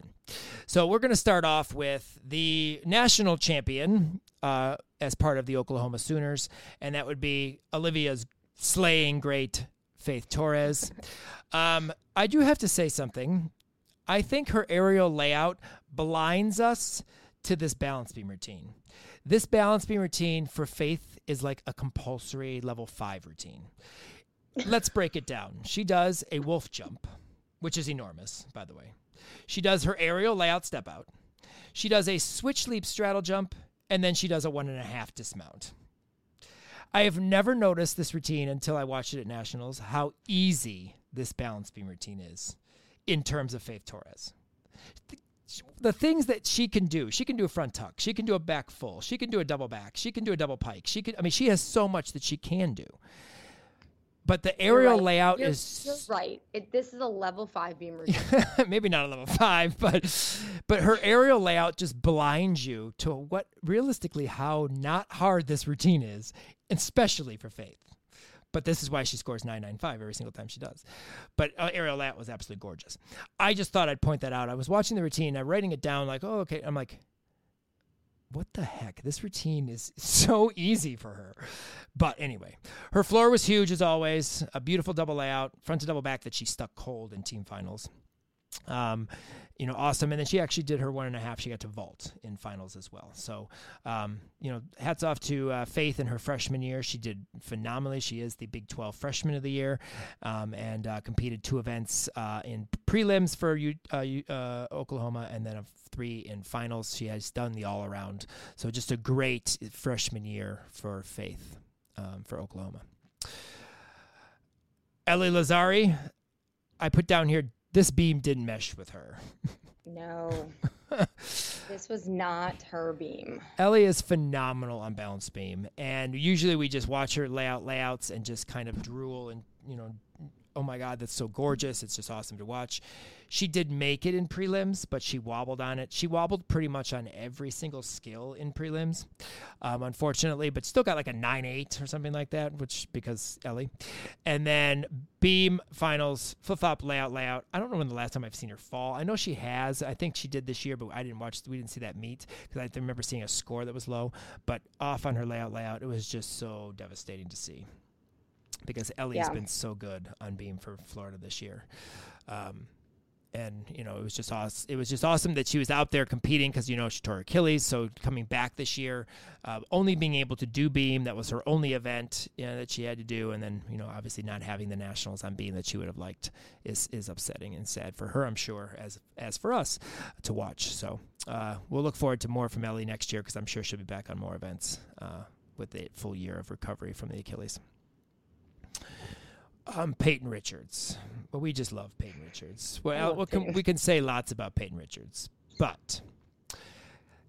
So we're going to start off with the national champion uh, as part of the Oklahoma Sooners, and that would be Olivia's slaying great Faith Torrez. Um, I do have to say something. I think her aerial layout blinds us to this balance beam routine. This balance beam routine for Faith is like a compulsory level five routine. Let's break it down. She does a wolf jump, which is enormous, by the way. She does her aerial layout step out. She does a switch leap straddle jump, and then she does a one and a half dismount. I have never noticed this routine until I watched it at Nationals, how easy this balance beam routine is in terms of Faith Torrez. The, things that she can do, she can do a front tuck, she can do a back full, she can do a double back, she can do a double pike. She can, I mean, she has so much that she can do. But the aerial right. layout you're, is you're right. It, this is a level five beam routine. maybe not a level five, but but her aerial layout just blinds you to what realistically how not hard this routine is, especially for Faith. But this is why she scores 995 every single time she does. But uh, aerial layout was absolutely gorgeous. I just thought I'd point that out. I was watching the routine, I'm writing it down like, oh, okay. I'm like, what the heck? This routine is so easy for her. But anyway, her floor was huge as always. A beautiful double layout, front to double back that she stuck cold in team finals. Um, you know, awesome. And then she actually did her one and a half. She got to vault in finals as well. So, um, you know, hats off to uh, Faith in her freshman year. She did phenomenally. She is the Big 12 Freshman of the Year um, and uh, competed two events uh, in prelims for U- uh, uh, Oklahoma and then three in finals. She has done the all around. So, just a great freshman year for Faith um, for Oklahoma. Ellie Lazzari, I put down here this beam didn't mesh with her. No. this was not her beam. Ellie is phenomenal on balance beam. And usually we just watch her layout layouts and just kind of drool and, you know, oh my God, that's so gorgeous. It's just awesome to watch. She did make it in prelims, but she wobbled on it. She wobbled pretty much on every single skill in prelims, um, unfortunately, but still got like a 9 8 or something like that, which because Ellie. And then beam finals, flip flop layout, layout. I don't know when the last time I've seen her fall. I know she has. I think she did this year, but I didn't watch, we didn't see that meet because I remember seeing a score that was low, but off on her layout, layout. It was just so devastating to see because Ellie's yeah. been so good on beam for Florida this year. Um, and you know it was just awesome. It was just awesome that she was out there competing because you know she tore Achilles. So coming back this year, uh, only being able to do beam that was her only event you know, that she had to do, and then you know obviously not having the nationals on beam that she would have liked is is upsetting and sad for her. I'm sure as as for us to watch. So uh, we'll look forward to more from Ellie next year because I'm sure she'll be back on more events uh, with the full year of recovery from the Achilles. Um, Peyton Richards. Well, we just love Peyton Richards. Well, we can, we can say lots about Peyton Richards, but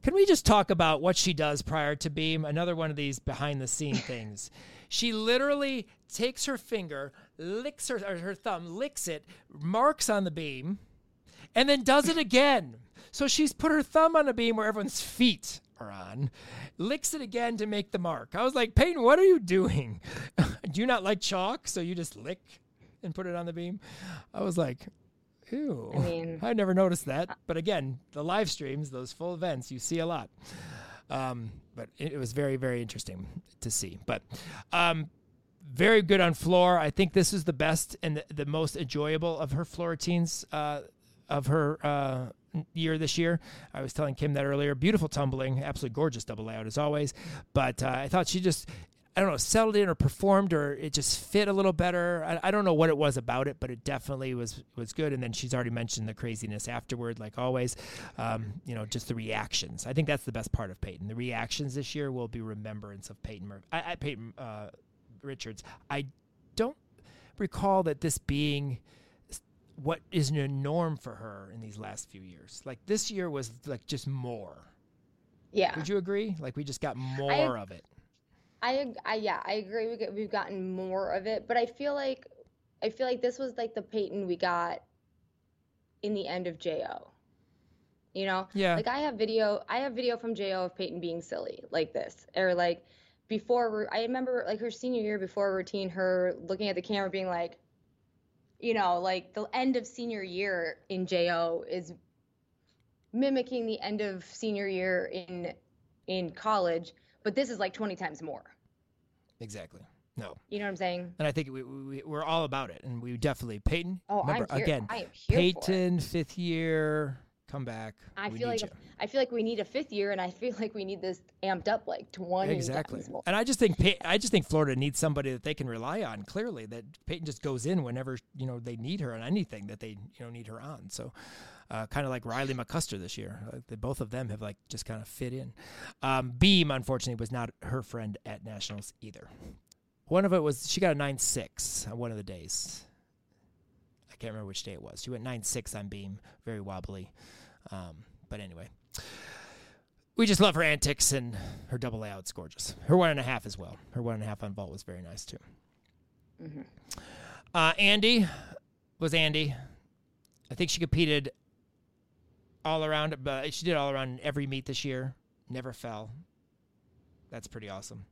can we just talk about what she does prior to Beam? Another one of these behind the scene things. She literally takes her finger, licks her or her thumb, licks it, marks on the beam, and then does it again. So she's put her thumb on a beam where everyone's feet on, licks it again to make the mark. I was like, Peyton, what are you doing? Do you not like chalk? So you just lick and put it on the beam? I was like, ew. I mean, I never noticed that. But again, the live streams, those full events, you see a lot. Um, but it, it, was very, very interesting to see. But um, very good on floor. I think this is the best and the, the most enjoyable of her floor routines. Uh, of her uh, year this year. I was telling Kim that earlier. Beautiful tumbling, absolutely gorgeous double layout as always. But uh, I thought she just I don't know, settled in or performed or it just fit a little better. I, I, don't know what it was about it, but it definitely was was good. And then she's already mentioned the craziness afterward, like always. Um, you know, just the reactions. I think that's the best part of Peyton. The reactions this year will be remembrance of Peyton Mur- I, I, Peyton uh, Richards. I don't recall that this being what is a norm for her in these last few years. Like this year was like just more. Yeah. Would you agree? Like we just got more I, of it. I, I yeah, I agree. We get, we've gotten more of it, but I feel like I feel like this was like the Peyton we got in the end of Jo. You know? Yeah. Like I have video I have video from Jo of Peyton being silly like this. Or like before I remember like her senior year before routine, her looking at the camera being like, you know, like the end of senior year in Jo is mimicking the end of senior year in in college but this is like 20 times more. Exactly. No. You know what I'm saying? And I think we, we we're all about it, and we definitely Peyton. Oh, remember, I'm here. again. I am here Peyton, fifth year, come back. I we feel like you. I feel like we need a fifth year, and I feel like we need this amped up like 20 exactly. And I just think I just think Florida needs somebody that they can rely on. Clearly, that Peyton just goes in whenever you know they need her on anything that they you know need her on. So uh, kind of like Riley McCusker this year. Uh, they, both of them have like just kind of fit in. Um, Beam, unfortunately, was not her friend at nationals either. One of it was she got a nine six on one of the days. I can't remember which day it was. She went nine six on Beam, very wobbly. Um, but anyway, we just love her antics and her double layout's gorgeous. Her one and a half as well. Her one and a half on vault was very nice too. Mm-hmm. Uh, Andy was Andy. I think she competed all around, but she did all around every meet this year. Never fell. That's pretty awesome.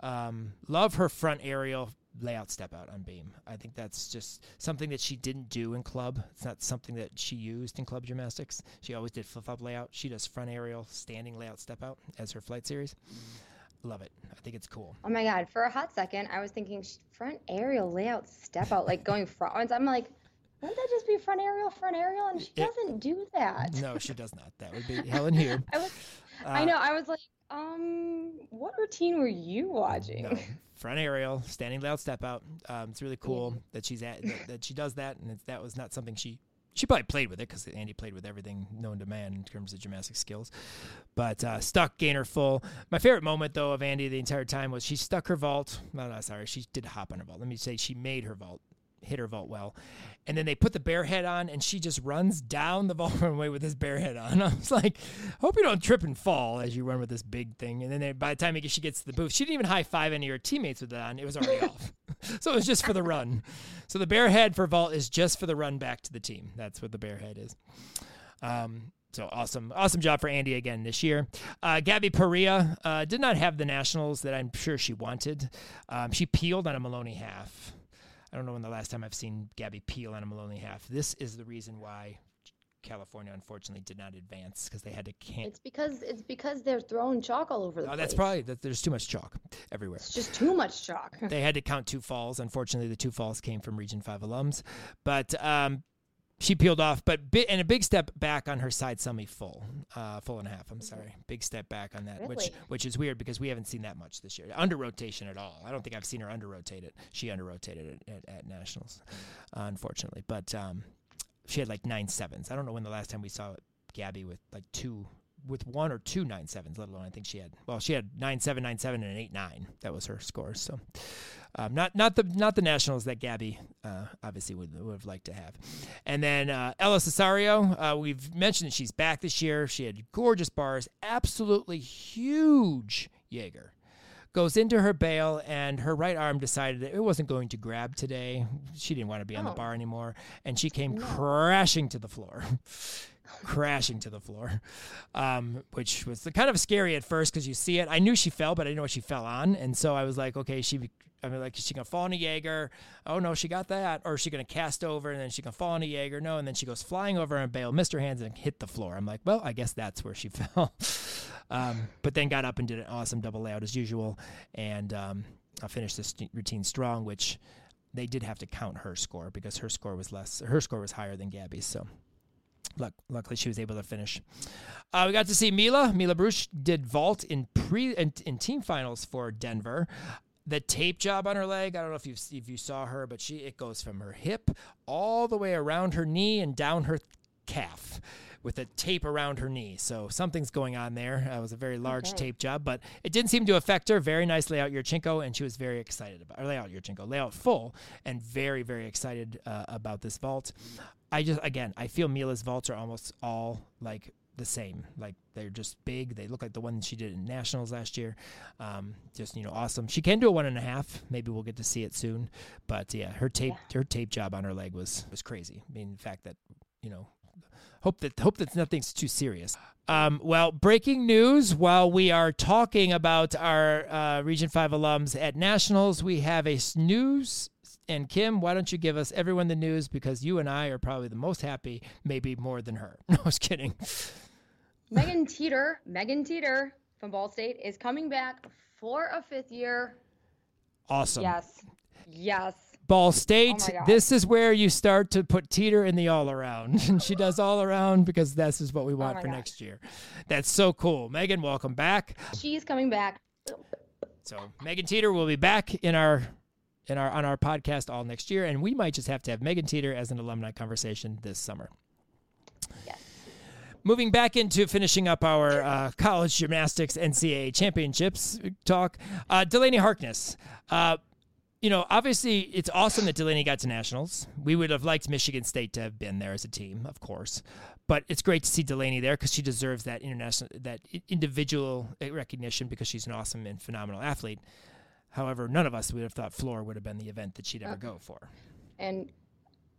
Um, love her front aerial layout step out on beam. I think that's just something that she didn't do in club. It's not something that she used in club gymnastics. She always did flip flop layout. She does front aerial standing layout step out as her flight series. Love it. I think it's cool. Oh my god! For a hot second, I was thinking front aerial layout step out, like going front. I'm like, wouldn't that just be front aerial, front aerial? And she it, doesn't do that. No, she does not. That would be Helen Hugh. I, was, uh, I know. I was like, um, what routine were you watching? No. Front aerial, standing layout step out. Um, it's really cool yeah. that she's at that, that, she does that, and that was not something she she probably played with it because Andy played with everything known to man in terms of gymnastic skills. But uh, stuck gainer full. My favorite moment though of Andy the entire time was she stuck her vault. No, no, sorry, she did hop on her vault. Let me say she made her vault hit her vault well. And then they put the bear head on, and she just runs down the vault runway with this bear head on. I was like, hope you don't trip and fall as you run with this big thing. And then they, by the time she gets to the booth, she didn't even high five any of her teammates with that on. It was already off. So it was just for the run. So the bear head for vault is just for the run back to the team. That's what the bear head is. Um, so awesome, awesome job for Andy again this year. Uh, Gabby Perea uh, did not have the nationals that I'm sure she wanted. Um, she peeled on a Maloney half. I don't know when the last time I've seen Gabby peel on a Maloney half. This is the reason why California unfortunately did not advance because they had to can It's because it's because they're throwing chalk all over the oh, place. That's probably that. There's too much chalk everywhere. It's just too much chalk. they had to count two falls. Unfortunately, the two falls came from Region Five alums, but um, she peeled off, but bi- and a big step back on her side semi full, uh, full and a half. I'm mm-hmm. sorry, big step back on that, really? which which is weird because we haven't seen that much this year. Under rotation at all. I don't think I've seen her under rotate it. She under rotated it at, at nationals, uh, unfortunately. But um, she had like nine sevens. I don't know when the last time we saw Gabby with like two with one or two nine sevens, let alone I think she had well she had nine seven nine seven and an eight nine. That was her scores. So um, not not the not the nationals that Gabby uh, obviously would would have liked to have. And then uh, Ella Cesario, uh, we've mentioned that she's back this year. She had gorgeous bars, absolutely huge Jaeger. Goes into her bail, and her right arm decided that it wasn't going to grab today. She didn't want to be on oh. the bar anymore, and she came no. crashing to the floor. Crashing to the floor, um, which was kind of scary at first because you see it. I knew she fell, but I didn't know what she fell on, and so I was like, okay, she. I mean, like, is she gonna fall on a Jaeger? Oh no, she got that. Or is she gonna cast over and then she gonna fall on a Jaeger? No, and then she goes flying over and bail, missed her hands and hit the floor. I'm like, well, I guess that's where she fell. um, but then got up and did an awesome double layout as usual, and um, I finished this routine strong, which they did have to count her score because her score was less. Her score was higher than Gabby's, so Luck, luckily, she was able to finish. Uh, we got to see Mila. Mila Bruce did vault in pre in, in team finals for Denver the tape job on her leg. I don't know if you if you saw her, but she it goes from her hip all the way around her knee and down her calf with a tape around her knee. So something's going on there. It was a very large okay. tape job, but it didn't seem to affect her. Very nice layout Yurchenko, and she was very excited about or layout Yurchenko, layout full, and very very excited uh, about this vault. I just again I feel Mila's vaults are almost all like the same. Like they're just big. They look like the one she did in nationals last year. Um, just you know, awesome. She can do a one and a half. Maybe we'll get to see it soon. But yeah, her tape yeah. her tape job on her leg was was crazy. I mean, the fact that you know, hope that hope that nothing's too serious. Um, well, breaking news while we are talking about our uh, Region 5 alums at Nationals, we have a news. And Kim, why don't you give us everyone the news because you and I are probably the most happy, maybe more than her. No, I was kidding. Megan Teeter, Megan Teeter from Ball State is coming back for a fifth year. Awesome. Yes. Yes. Ball State, oh this is where you start to put Teeter in the all around. and she does all around because this is what we oh want oh for next year. That's so cool. Megan, welcome back. She's coming back. So Megan Teeter will be back in our in our on our podcast all next year, and we might just have to have Megan Teeter as an alumni conversation this summer. Yes. Moving back into finishing up our uh, college gymnastics NCAA championships talk, uh, Delaney Harkness. Uh, you know, obviously, it's awesome that Delaney got to nationals. We would have liked Michigan State to have been there as a team, of course, but it's great to see Delaney there because she deserves that international, that individual recognition because she's an awesome and phenomenal athlete. However, none of us would have thought floor would have been the event that she'd ever go for. And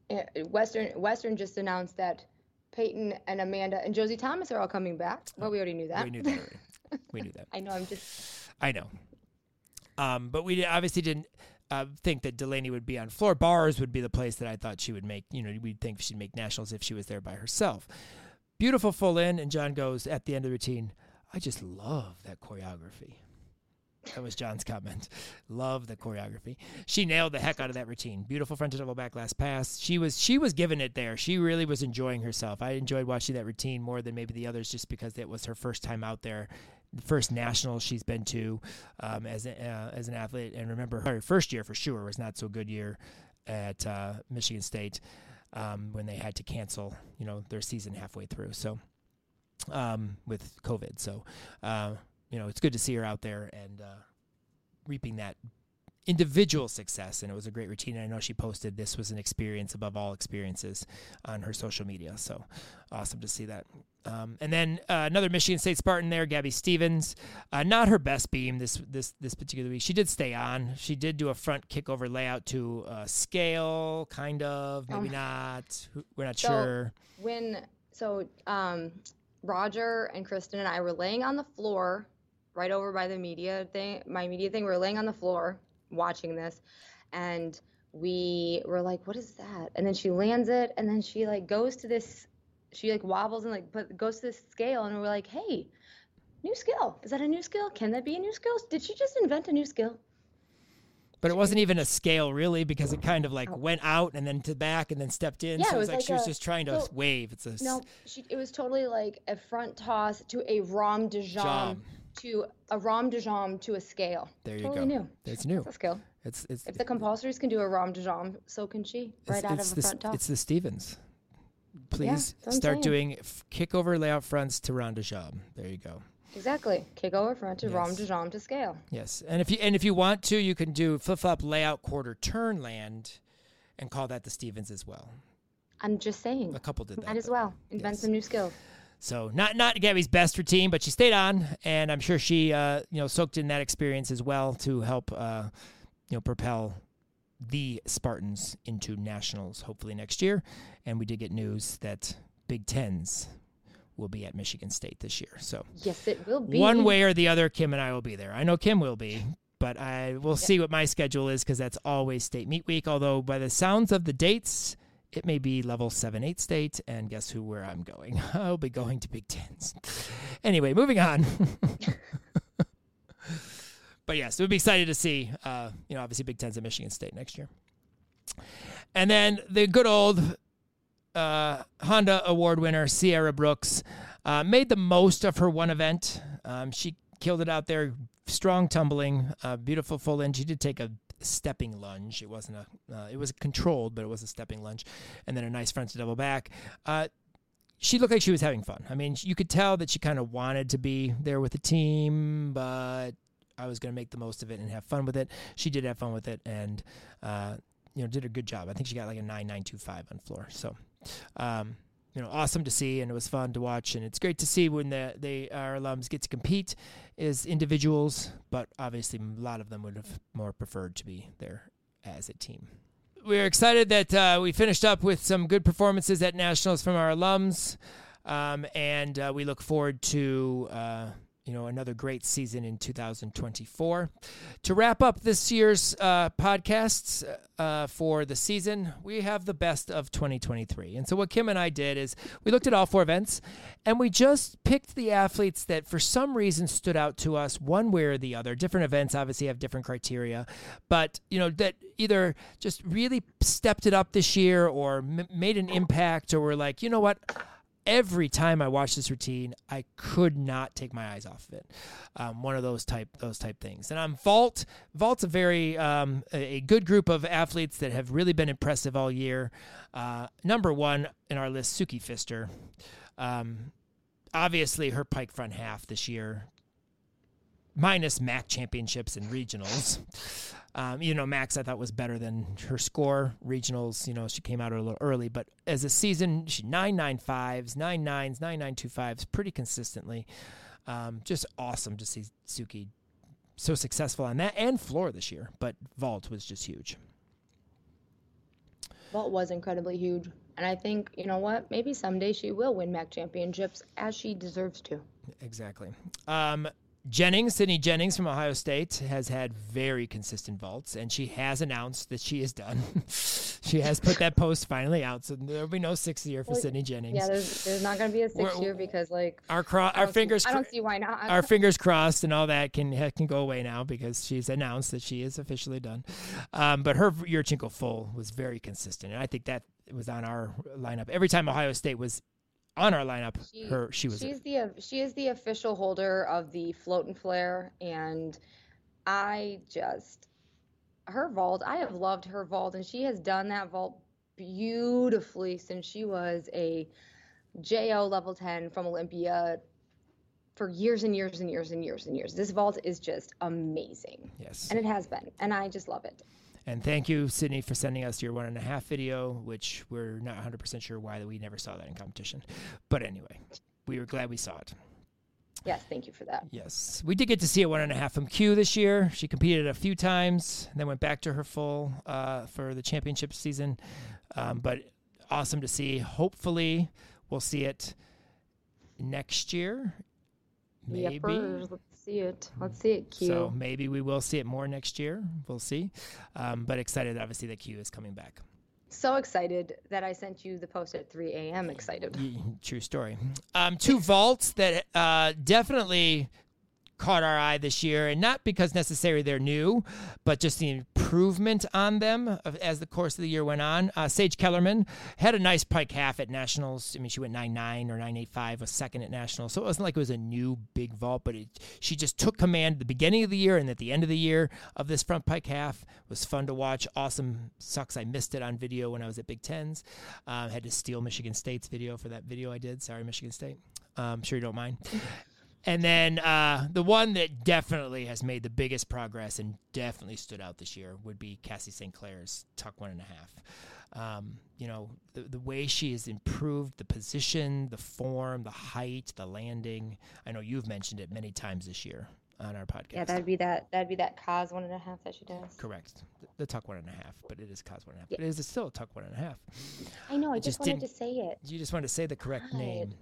uh, Western Western just announced that Peyton and Amanda and Josie Thomas are all coming back. Well, we already knew that. We knew that. Already. we knew that. I know. I'm just. I know. Um, but we obviously didn't uh, think that Delaney would be on floor. Bars would be the place that I thought she would make. You know, we'd think she'd make nationals if she was there by herself. Beautiful full in, and John goes at the end of the routine. I just love that choreography. That was John's comment. Love the choreography. She nailed the heck out of that routine. Beautiful front double back last pass. She was she was giving it there. She really was enjoying herself. I enjoyed watching that routine more than maybe the others, just because it was her first time out there, the first national she's been to um, as uh, as an athlete. And remember, her first year for sure was not so good year at uh, Michigan State um, when they had to cancel, you know, their season halfway through. So um, with COVID, so. Uh, you know, it's good to see her out there and uh, reaping that individual success. And it was a great routine. And I know she posted this was an experience above all experiences on her social media. So awesome to see that. Um, and then uh, another Michigan State Spartan there, Gabby Stevens. Uh, not her best beam this this this particular week. She did stay on. She did do a front kickover layout to uh, scale, kind of, maybe um, not. We're not so sure. When so um, Roger and Kristen and I were laying on the floor right over by the media thing, my media thing. We are laying on the floor watching this, and we were like, "What is that?" And then she lands it, and then she like goes to this, she like wobbles and like but goes to this scale, and we're like, "Hey, new skill. Is that a new skill? Can that be a new skill? Did she just invent a new skill?" But it wasn't even a scale really because it kind of like oh. went out and then to back and then stepped in. Yeah, so it was, like, like she a, was just trying to so, wave. It's a no. She, it was totally like a front toss to a rond de jambe to a rond de jambe to a scale. There you totally go. New. It's new. It's a skill. It's it's. If the compulsories can do a rond de jambe, so can she. Right out of the, front top. It's the Stevens. Please yeah, start doing f- kick over layout fronts to rond de jambe. There you go. Exactly. Kick over front to yes. rond de jambe to scale. Yes, and if you and if you want to, you can do flip flop layout quarter turn land, and call that the Stevens as well. I'm just saying. A couple did that. Might as well invent yes. some new skills. So not not Gabby's best routine, but she stayed on, and I'm sure she uh, you know soaked in that experience as well to help uh, you know propel the Spartans into nationals hopefully next year. And we did get news that Big Tens will be at Michigan State this year. So yes, it will be one way or the other. Kim and I will be there. I know Kim will be, but I will see what my schedule is because that's always state meet week. Although by the sounds of the dates, it may be level 7 8 state, and guess who, where I'm going? I'll be going to Big Tens. anyway, moving on. but yes, we'd be excited to see, uh, you know, obviously Big Tens at Michigan State next year. And then the good old uh, Honda Award winner Sierra Brooks uh, made the most of her one event. Um, she killed it out there, strong tumbling, uh, beautiful full in. She did take a stepping lunge. It wasn't a, uh, it was controlled, but it was a stepping lunge, and then a nice front to double back. Uh, she looked like she was having fun. I mean, you could tell that she kind of wanted to be there with the team, but I was going to make the most of it and have fun with it. She did have fun with it, and uh, you know, did a good job. I think she got like a nine nine two five on floor. So, um, you know, awesome to see, and it was fun to watch, and it's great to see when the they our alums get to compete as individuals, but obviously a lot of them would have more preferred to be there as a team. We're excited that uh, we finished up with some good performances at nationals from our alums, um, and uh, we look forward to. Uh, you know another great season in 2024 to wrap up this year's uh, podcasts uh, for the season we have the best of 2023 and so what kim and i did is we looked at all four events and we just picked the athletes that for some reason stood out to us one way or the other. Different events obviously have different criteria but you know that either just really stepped it up this year or m- made an impact or were like you know what every time I watch this routine, I could not take my eyes off of it. Um, one of those type those type things. And on vault, vault's a very um, a, a, good group of athletes that have really been impressive all year. Uh, number one in our list, Suki Fister. Um, obviously, her pike front half this year, minus MAC championships and regionals. Um, you know, MACs I thought was better than her score. Regionals, you know, she came out a little early, but as a season, she nine nine fives, nine nines, nine nine two fives, pretty consistently. Um, just awesome to see Suki so successful on that and floor this year. But vault was just huge. Vault was incredibly huge, and I think you know what? Maybe someday she will win MAC championships as she deserves to. Exactly. Um, Jennings, Sydney Jennings from Ohio State, has had very consistent vaults, and she has announced that she is done. she has put that post finally out, so there'll be no sixth year for well, Sydney Jennings. Yeah, there's, there's not going to be a 6th year because like our cro- our fingers. See, I don't see why not. Our fingers crossed and all that can can go away now because she's announced that she is officially done. Um, but her Yurchenko full was very consistent, and I think that was on our lineup every time Ohio State was on our lineup. She, her she was she's the she is the official holder of the float and flare, and I just her vault. I have loved her vault, and she has done that vault beautifully since she was a JO level 10 from Olympia for years and years and years and years and years. This vault is just amazing. Yes. And it has been. And I just love it. And thank you, Sydney, for sending us your one and a half video, which we're not 100% sure why we never saw that in competition. But anyway, we were glad we saw it. Yes, thank you for that. Yes, we did get to see a one and a half from Q this year. She competed a few times, and then went back to her full uh, for the championship season. Um, but awesome to see. Hopefully, we'll see it next year. Maybe. Yepers. Let's see it. Let's see it, Q. So maybe we will see it more next year. We'll see. Um, but excited, obviously, that Q is coming back. So excited that I sent you the post at 3 a.m. Excited. True story. Um, two vaults that uh, definitely caught our eye this year, and not because necessarily they're new, but just the improvement on them as the course of the year went on. Uh, Sage Kellerman had a nice pike half at nationals. I mean, she went nine nine or nine eight five, a second at nationals, so it wasn't like it was a new big vault, but it, she just took command at the beginning of the year and at the end of the year of this front pike half. It was fun to watch. Awesome. Sucks I missed it on video when I was at Big Tens. Um, had to steal Michigan State's video for that video I did. Sorry, Michigan State. I'm um, sure you don't mind. And then uh, the one that definitely has made the biggest progress and definitely stood out this year would be Cassie St. Clair's tuck one and a half. Um, you know, the, the way she has improved the position, the form, the height, the landing. I know you've mentioned it many times this year on our podcast. Yeah, that'd be that. That'd be that Kas one and a half that she does. Correct. The, the tuck one and a half, but it is Kas one and a half. Yeah. But it is still a tuck one and a half. I know. I just, just wanted to say it. You just wanted to say the correct God. name,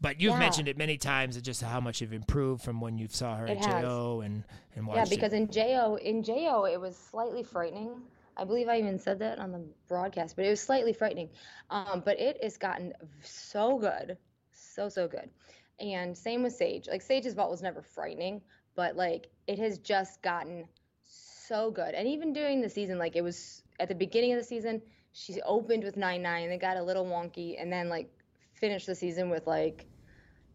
but you've yeah. mentioned it many times. Just how much you've improved from when you saw her it at has. Jo and and watched. Yeah, because it. in Jo, in Jo, it was slightly frightening. I believe I even said that on the broadcast, but it was slightly frightening. Um, but it has gotten so good, so so good. And same with Sage. Like Sage's vault was never frightening, but like it has just gotten so good. And even during the season, like it was at the beginning of the season, she opened with nine nine, and then got a little wonky, and then like finished the season with like,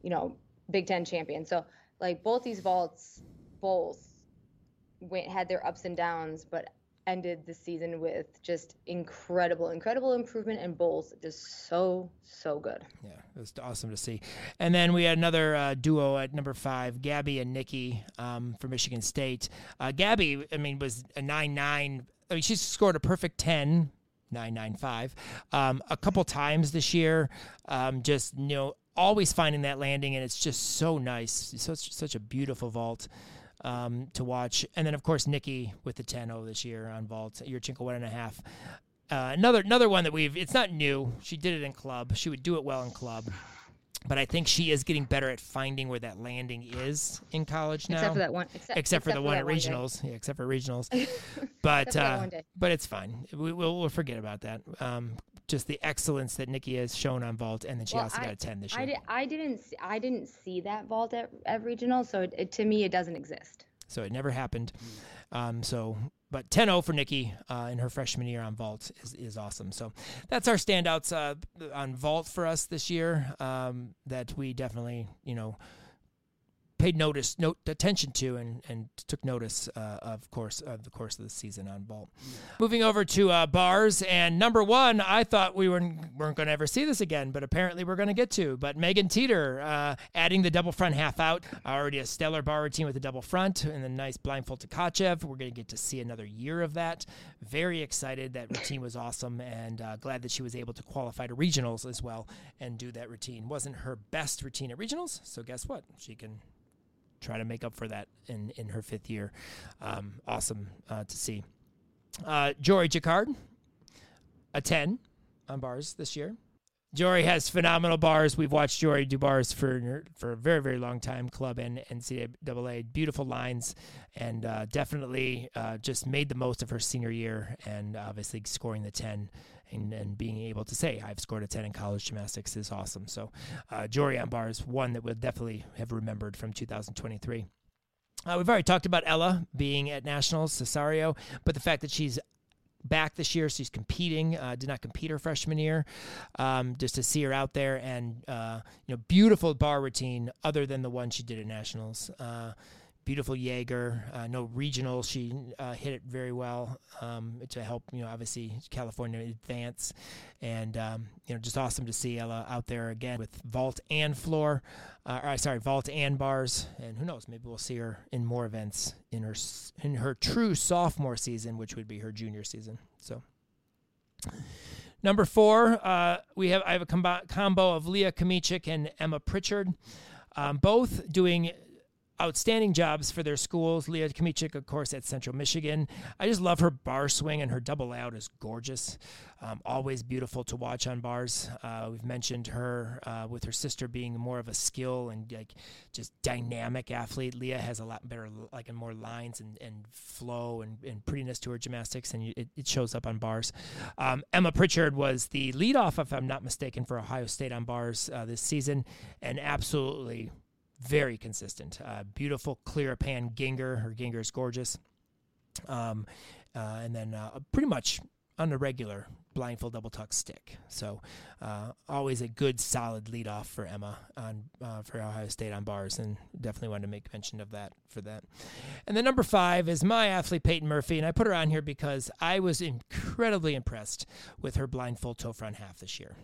you know, Big Ten champion. So like both these vaults both went had their ups and downs, but ended the season with just incredible, incredible improvement and bowls. Just so, so good. Yeah, it was awesome to see. And then we had another uh, duo at number five, Gabby and Nikki um, for Michigan State. Uh, Gabby, I mean, was a 9 9. I mean, she scored a perfect 10. 995 um, a couple times this year um, just you know always finding that landing and it's just so nice such such a beautiful vault um, to watch. And then, of course, Nikki with the 10 0 this year on vault, your Yurchenko one and a half. Uh, another another one that we've it's not new. She did it in club. She would do it well in club. But I think she is getting better at finding where that landing is in college now. Except for that one. Except, except, except for the for one at regionals. One yeah, except for regionals. but uh, but it's fine. We, will we'll forget about that. Um, just the excellence that Nikki has shown on vault, and then she well, also I, got a ten this year. I, did, I didn't see, I didn't see that vault at, at regional, so it, it, to me it doesn't exist. So it never happened. Um, so but 10-0 for Nikki uh, in her freshman year on vault is, is awesome. So that's our standouts uh, on vault for us this year um, that we definitely you know paid notice, note attention to, and, and took notice, uh, of course, of the course of the season on vault. Moving over to uh, bars, and number one, I thought we weren't, weren't going to ever see this again, but apparently we're going to get to. But Megan Teeter uh, adding the double front half out, already a stellar bar routine with a double front and a nice blindfold to Tkachev. We're going to get to see another year of that. Very excited. That routine was awesome, and uh, glad that she was able to qualify to regionals as well and do that routine. Wasn't her best routine at regionals, so guess what? She can try to make up for that in, in her fifth year. Um, awesome uh, to see. Uh, Jory Jacquard, a 10 on bars this year. Jory has phenomenal bars. We've watched Jory do bars for for a very very long time, club and NCAA. Beautiful lines, and uh, definitely uh, just made the most of her senior year, and obviously scoring the ten and, and being able to say I've scored a 10 in college gymnastics is awesome. So uh, Jory on bars, one that we'll definitely have remembered from 2023. Uh, we've already talked about Ella being at nationals, Cesario, but the fact that she's back this year. She's competing. Uh, did not compete her freshman year. Um, just to see her out there and uh, you know beautiful bar routine other than the one she did at nationals. Uh, beautiful Jaeger. Uh, no regional. She uh, hit it very well um, to help, you know, obviously California advance. And, um, you know, just awesome to see Ella out there again with vault and floor. Uh, or, sorry, vault and bars. And who knows, maybe we'll see her in more events in her in her true sophomore season, which would be her junior season. So. Number four, uh, we have I have a combo, of Leah Kmiecik and Emma Pritchard, um, both doing outstanding jobs for their schools. Leah Kmiecik, of course, at Central Michigan. I just love her bar swing, and her double out is gorgeous. Um, always beautiful to watch on bars. Uh, we've mentioned her uh, with her sister being more of a skill and like just dynamic athlete. Leah has a lot better, like, and more lines and, and flow and, and prettiness to her gymnastics, and it, it shows up on bars. Um, Emma Pritchard was the leadoff, if I'm not mistaken, for Ohio State on bars uh, this season, and absolutely very consistent. Uh, beautiful clear pan Gienger. Her Gienger is gorgeous. Um, uh, and then uh, pretty much on a regular blindfold double tuck stick. So uh, always a good solid lead off for Emma on uh, for Ohio State on bars, and definitely wanted to make mention of that for that. And then number five is my athlete Peyton Murphy, and I put her on here because I was incredibly impressed with her blindfold toe front half this year.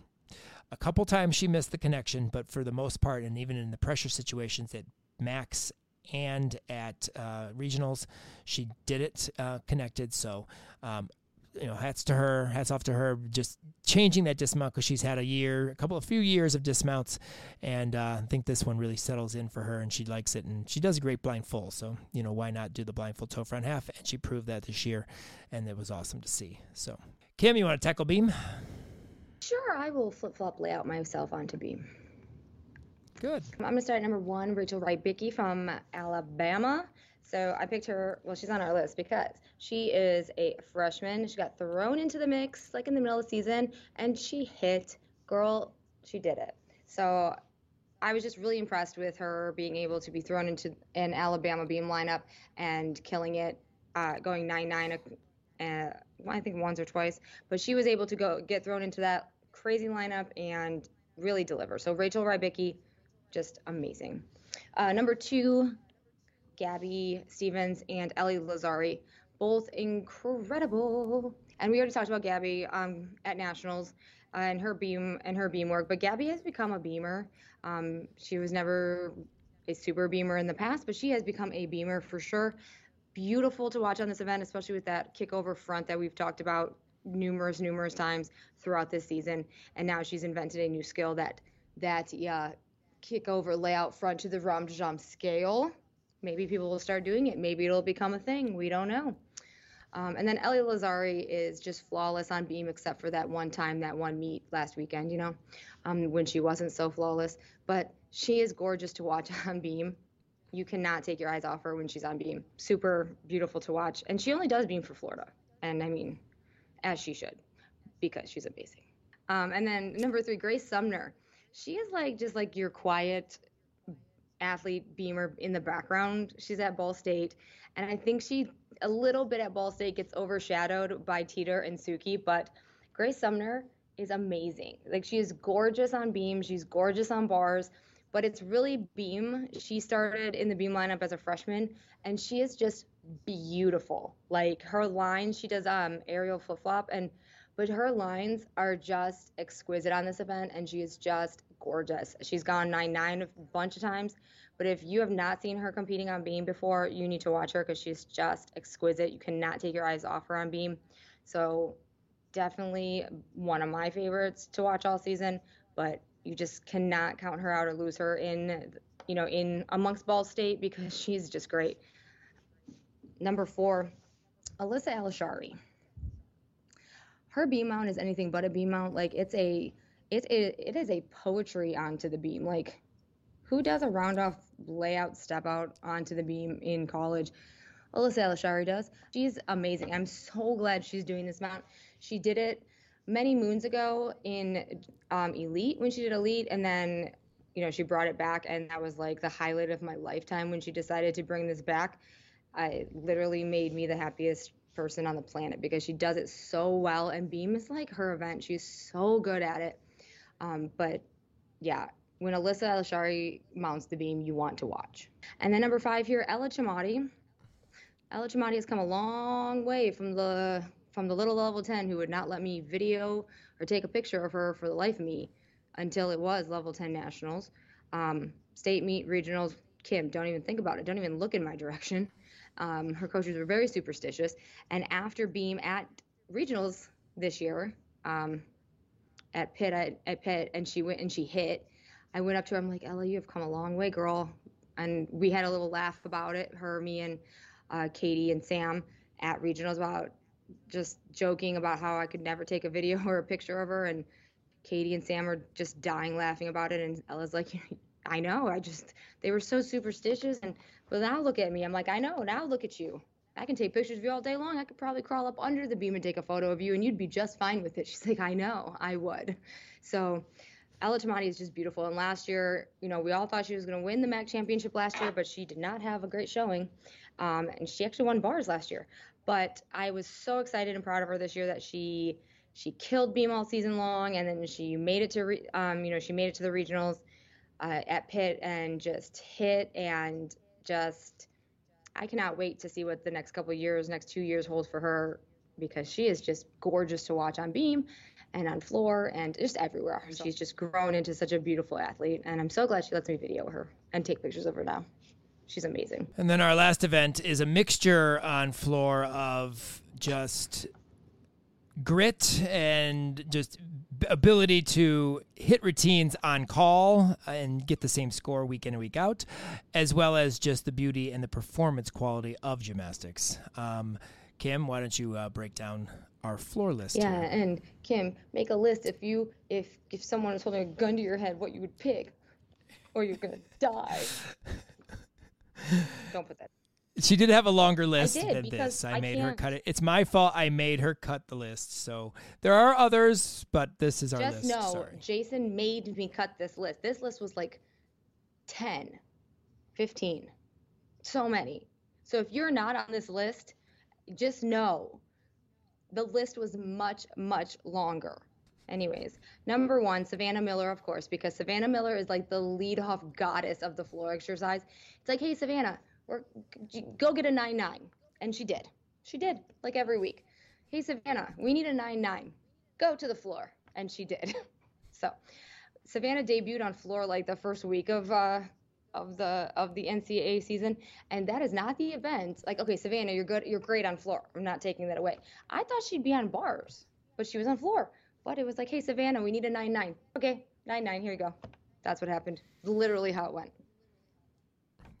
A couple times she missed the connection, but for the most part, and even in the pressure situations at MACs and at uh, regionals, she did it uh, connected. So, um, you know, hats to her, hats off to her, just changing that dismount because she's had a year, a couple, a few years of dismounts, and uh, I think this one really settles in for her, and she likes it, and she does a great blindfold. So, you know, why not do the blindfold toe front half? And she proved that this year, and it was awesome to see. So, Kim, you want to tackle beam? Sure, I will flip flop layout myself onto beam. Good. I'm going to start at number one, Rachel Rybicki from Alabama. So I picked her, well, she's on our list because she is a freshman. She got thrown into the mix like in the middle of the season and she hit. Girl, she did it. So I was just really impressed with her being able to be thrown into an Alabama beam lineup and killing it, uh, going 9 9 uh, I think once or twice, but she was able to go get thrown into that crazy lineup and really deliver. So Rachel Rybicki, just amazing. Uh, number two, Gabby Stevens and Ellie Lazzari, both incredible. And we already talked about Gabby um, at nationals and her beam and her beam work, but Gabby has become a beamer. Um, she was never a super beamer in the past, but she has become a beamer for sure. Beautiful to watch on this event, especially with that kick over front that we've talked about numerous, numerous times throughout this season. And now she's invented a new skill that that kick over layout front to the rom jump scale. Maybe people will start doing it. Maybe it'll become a thing. We don't know. Um, and then Ellie Lazzari is just flawless on beam, except for that one time, that one meet last weekend, you know, um, when she wasn't so flawless. But she is gorgeous to watch on beam. You cannot take your eyes off her when she's on beam. Super beautiful to watch. And she only does beam for Florida. And I mean, as she should, because she's amazing. Um, and then number three, Grace Sumner. She is like just like your quiet athlete beamer in the background. She's at Ball State. And I think she a little bit at Ball State gets overshadowed by Teeter and Suki, but Grace Sumner is amazing. Like she is gorgeous on beam, she's gorgeous on bars, but it's really beam. She started in the beam lineup as a freshman and she is just beautiful. Like her lines, she does um aerial flip flop and but her lines are just exquisite on this event and she is just gorgeous. She's gone 9-9 a bunch of times, but if you have not seen her competing on beam before, you need to watch her because she's just exquisite. You cannot take your eyes off her on beam. So definitely one of my favorites to watch all season, but you just cannot count her out or lose her in you know in amongst Ball State because she's just great. Number four, Alyssa Alishari. Her beam mount is anything but a beam mount. Like it's a it's a, it is a poetry onto the beam. Like who does a round off layout step out onto the beam in college? Alyssa Alishari does. She's amazing. I'm so glad she's doing this mount. She did it many moons ago in um, Elite when she did Elite, and then you know she brought it back, and that was like the highlight of my lifetime when she decided to bring this back. I literally made me the happiest person on the planet because she does it so well, and Beam is like her event. She's so good at it. Um, but yeah, when Alyssa Alishari mounts the beam, you want to watch. And then number five here, Ella Chamati. Ella Chamati has come a long way from the from the little level 10 who would not let me video or take a picture of her for the life of me until it was level 10 nationals. Um, state meet, regionals, Kim, don't even think about it. Don't even look in my direction. Um, her coaches were very superstitious. And after beam at regionals this year, um, at Pitt, at, at Pitt, and she went and she hit I went up to her. I'm like, Ella, you have come a long way, girl. And we had a little laugh about it. Her, me, and uh, Katie and Sam at regionals about just joking about how I could never take a video or a picture of her. And Katie and Sam were just dying laughing about it. And Ella's like, I know. I just they were so superstitious. And but now look at me. I'm like, I know. Now look at you. I can take pictures of you all day long. I could probably crawl up under the beam and take a photo of you, and you'd be just fine with it. She's like, I know, I would. So Ella Chamati is just beautiful. And last year, you know, we all thought she was going to win the MAC championship last year, but she did not have a great showing. Um, and she actually won bars last year. But I was so excited and proud of her this year that she she killed beam all season long, and then she made it to re, um, you know she made it to the regionals uh, at Pitt and just hit and just I cannot wait to see what the next couple years, next two years hold for her because she is just gorgeous to watch on beam and on floor and just everywhere. She's just grown into such a beautiful athlete, and I'm so glad she lets me video her and take pictures of her now. She's amazing. And then our last event is a mixture on floor of just grit and just ability to hit routines on call and get the same score week in and week out, as well as just the beauty and the performance quality of gymnastics. Um, Kim, why don't you uh, break down our floor list. Yeah, here. and Kim, make a list if you if if someone is holding a gun to your head, what you would pick, or you're gonna die. Don't put that. She did have a longer list than this. I, I made can't... her cut it. It's my fault. I made her cut the list. So there are others, but this is our Just list. Just know, Sorry. Jason made me cut this list. This list was like 10, 15, so many. So if you're not on this list, just know the list was much, much longer. Anyways, number one, Savannah Miller, of course, because Savannah Miller is like the lead-off goddess of the floor exercise. It's like, hey, Savannah, go get a 9 9. And she did. She did, like every week. Hey, Savannah, we need a 9 9. Go to the floor. And she did. so, Savannah debuted on floor like the first week of uh, of the of the NCAA season, and that is not the event. Like, okay, Savannah, you're good, you're great on floor. I'm not taking that away. I thought she'd be on bars, but she was on floor. But it was like, hey, Savannah, we need a nine nine. Okay, nine nine. Here you go. That's what happened. Literally how it went.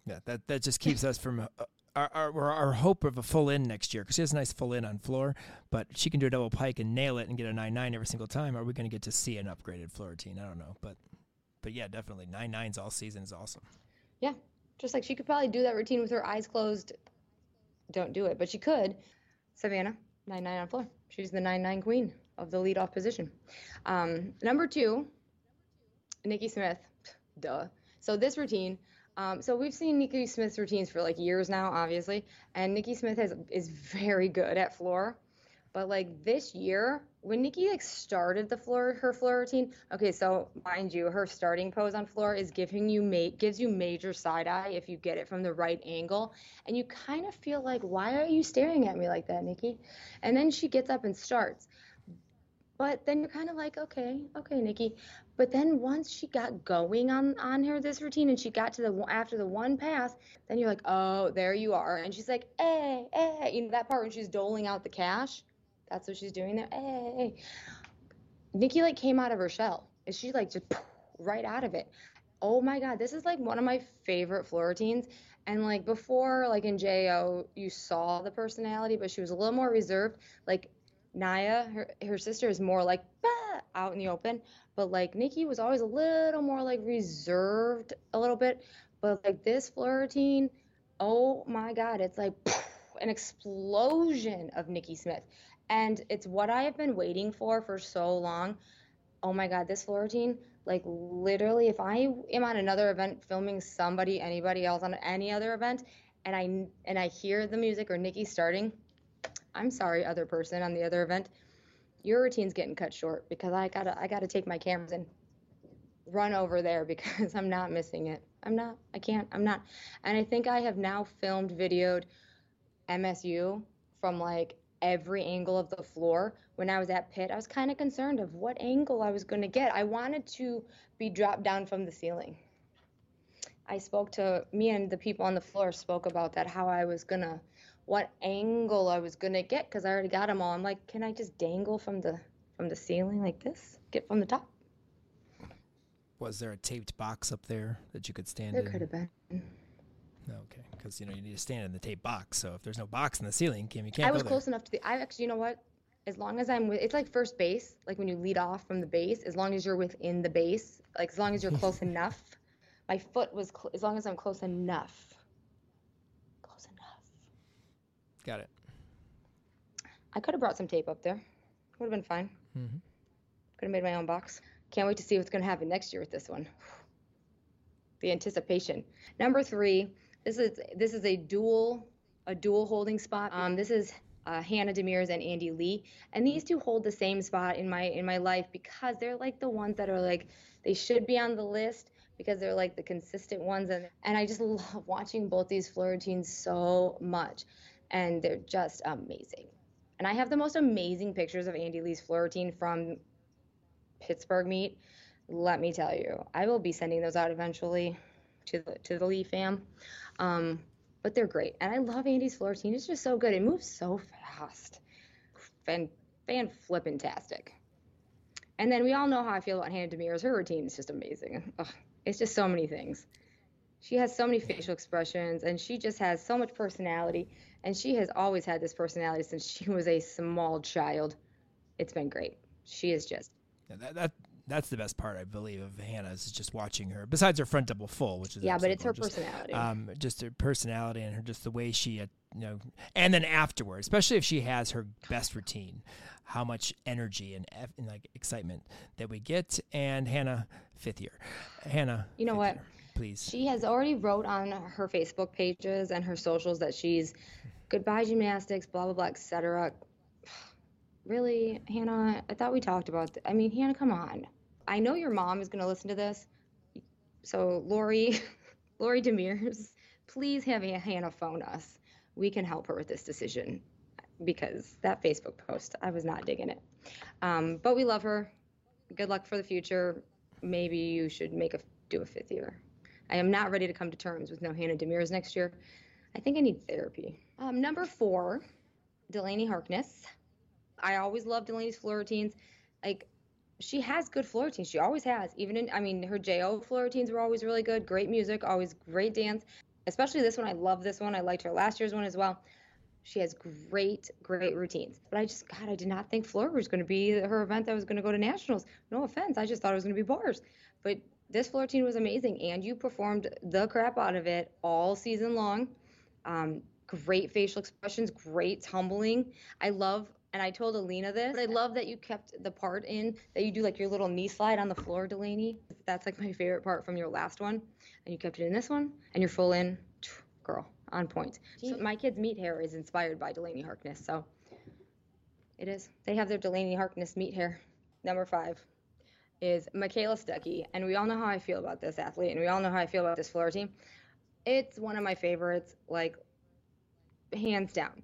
Yeah, that that just keeps us from. Uh, our, our, our hope of a full in next year because she has a nice full in on floor, but she can do a double pike and nail it and get a nine nine every single time. Are we going to get to see an upgraded floor routine? I don't know, but but yeah, definitely nine nines all season is awesome. Yeah, just like she could probably do that routine with her eyes closed. Don't do it, but she could. Savannah, nine nine on floor. She's the nine nine queen of the lead off position. Um, number two, Nikki Smith. Duh. So this routine. Um, so we've seen Nikki Smith's routines for like years now, obviously, and Nikki Smith has is very good at floor. But like this year, when Nikki like started the floor her floor routine, okay, so mind you, her starting pose on floor is giving you ma- gives you major side eye if you get it from the right angle, and you kind of feel like, why are you staring at me like that, Nikki? And then she gets up and starts. But then you're kind of like, okay, okay, Nikki. But then once she got going on on her this routine and she got to the after the one pass, then you're like, oh, there you are. And she's like, hey, hey, you know that part when she's doling out the cash that's what she's doing there. Hey, Nikki like came out of her shell. Is she like just right out of it? Oh my god, this is like one of my favorite floor routines. And like before, like in JO, you saw the personality, but she was a little more reserved. Like Naya, her her sister is more like bah, out in the open, but like Nikki was always a little more like reserved a little bit. But like this floor routine, oh my god, it's like an explosion of Nikki Smith. And it's what I have been waiting for for so long. Oh my God, this floor like literally, if I am on another event filming somebody, anybody else on any other event, and I and I hear the music or Nikki starting, I'm sorry, other person on the other event, your routine's getting cut short because I gotta I gotta take my cameras and run over there because I'm not missing it. I'm not. I can't. I'm not. And I think I have now filmed, videoed MSU from like every angle of the floor. When I was at Pitt, I was kind of concerned of what angle I was going to get. I wanted to be dropped down from the ceiling. I spoke to me and the people on the floor spoke about that how I was going to what angle I was going to get cuz I already got them all. I'm like, "Can I just dangle from the from the ceiling like this? Get from the top?" Was there a taped box up there that you could stand there in? There could have been. Okay, because you know you need to stand in the tape box. So if there's no box in the ceiling, Kim, you can't. I was close enough to the. I actually, you know what? As long as I'm with, it's like first base, like when you lead off from the base. As long as you're within the base, like as long as you're close enough. My foot was cl- as long as I'm close enough. Close enough. Got it. I could have brought some tape up there. Would have been fine. Mm-hmm. Could have made my own box. Can't wait to see what's going to happen next year with this one. The anticipation. Number three, this is this is a dual a dual holding spot. Um, this is uh, Hannah Demers and Andy Lee, and these two hold the same spot in my in my life because they're like the ones that are like they should be on the list because they're like the consistent ones, and and I just love watching both these floor routines so much, and they're just amazing. And I have the most amazing pictures of Andy Lee's floor routine from Pittsburgh meet. Let me tell you, I will be sending those out eventually to the to the Lee fam. Um, but they're great. And I love Andy's floor routine. It's just so good. It moves so fast. Fan, fan flippin' And then we all know how I feel about Hannah Demers. Her routine is just amazing. Ugh, it's just so many things. She has so many facial expressions and she just has so much personality. And she has always had this personality since she was a small child. It's been great. She is just. Yeah, that, that that's the best part, I believe, of Hannah's is just watching her. Besides her front double full, which is yeah, but it's her personality. Um, just her personality and her just the way she, uh, you know, and then afterwards, especially if she has her best routine, how much energy and, and like excitement that we get. And Hannah, fifth year, Hannah, you know what? Year, please. She has already wrote on her Facebook pages and her socials that she's goodbye gymnastics, blah blah blah, etc. really, Hannah? I thought we talked about. Th- I mean, Hannah, come on. I know your mom is going to listen to this. So, Lori, Lori Demers, please have Hannah phone us. We can help her with this decision because that Facebook post, I was not digging it. Um, but we love her. Good luck for the future. Maybe you should make a do a fifth year. I am not ready to come to terms with no Hannah Demers next year. I think I need therapy. Um, number four, Delaney Harkness. I always love Delaney's floor routines. Like she has good floor routines. She always has. Even in, I mean, her JO floor routines were always really good. Great music, always great dance. Especially this one. I love this one. I liked her last year's one as well. She has great, great routines. But I just, God, I did not think floor was going to be her event that was going to go to nationals. No offense. I just thought it was going to be bars. But this floor routine was amazing. And you performed the crap out of it all season long. Um, great facial expressions, great tumbling. I love and I told Alina this. I love that you kept the part in that you do like your little knee slide on the floor, Delaney. That's like my favorite part from your last one. And you kept it in this one, and you're full in. Girl, on point. So my kids' meet hair is inspired by Delaney Harkness, so it is. They have their Delaney Harkness meet hair. Number five is Michaela Stuckey, and we all know how I feel about this athlete, and we all know how I feel about this floor team. It's one of my favorites, like hands down.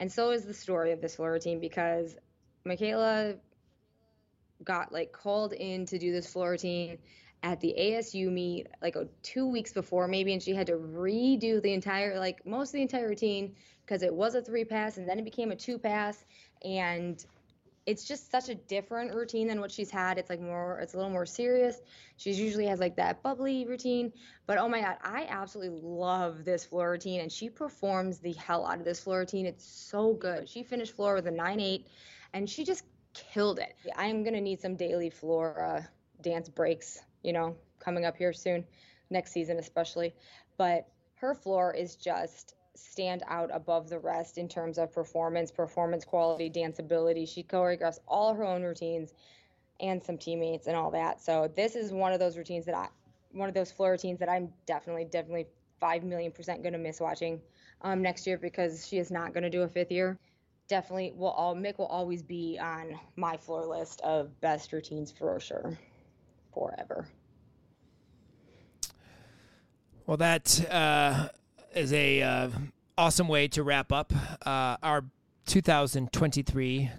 And so is the story of this floor team because Michaela got like called in to do this floor routine at the ASU meet like oh, two weeks before maybe, and she had to redo the entire like most of the entire routine because it was a three pass and then it became a two pass, and it's just such a different routine than what she's had. It's like more, it's a little more serious. She usually has like that bubbly routine, but oh my god, I absolutely love this floor routine, and she performs the hell out of this floor routine. It's so good. She finished floor with a nine eight, and she just killed it. I'm gonna need some daily floor uh, dance breaks, you know, coming up here soon, next season especially. But her floor is just stand out above the rest in terms of performance, performance quality, danceability. She choreographs all her own routines and some teammates and all that. So this is one of those routines that I, one of those floor routines that I'm definitely, definitely five million percent going to miss watching um, next year because she is not going to do a fifth year. Definitely, will all Mick will always be on my floor list of best routines for sure, forever. Well, that uh, is a uh, awesome way to wrap up uh, our 2023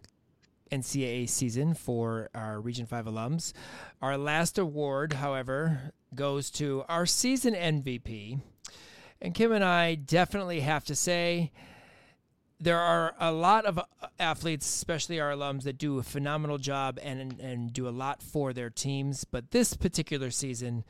NCAA season for our Region 5 alums. Our last award, however, goes to our season MVP. And Kim and I definitely have to say there are a lot of athletes, especially our alums, that do a phenomenal job and, and do a lot for their teams. But this particular season,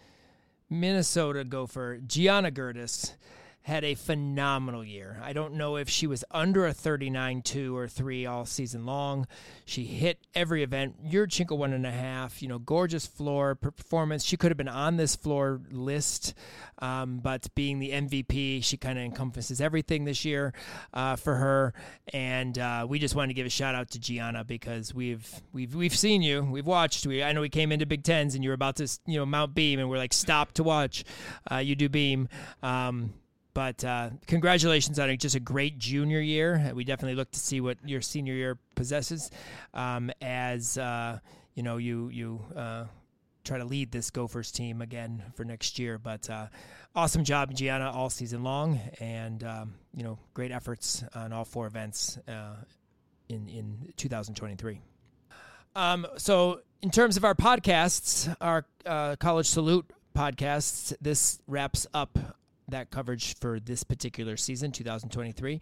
Minnesota Gopher Gianna Gertis had a phenomenal year. I don't know if she was under a 39 2 or 3 all season long. She hit every event. Yurchenko one and a half, you know, gorgeous floor performance. She could have been on this floor list, um, but being the MVP, she kind of encompasses everything this year uh, for her. And uh, we just wanted to give a shout out to Gianna because we've we've we've seen you, we've watched. We I know we came into Big Tens and you were about to you know mount beam, and we're like stop to watch. Uh, you do beam. Um, but uh, congratulations on just a great junior year. We definitely look to see what your senior year possesses um, as uh, you know you you uh, try to lead this Gophers team again for next year. But uh, awesome job, Gianna, all season long, and um, you know great efforts on all four events uh, in in 2023. Um, so in terms of our podcasts, our uh, College Salute podcasts, this wraps up that coverage for this particular season, 2023.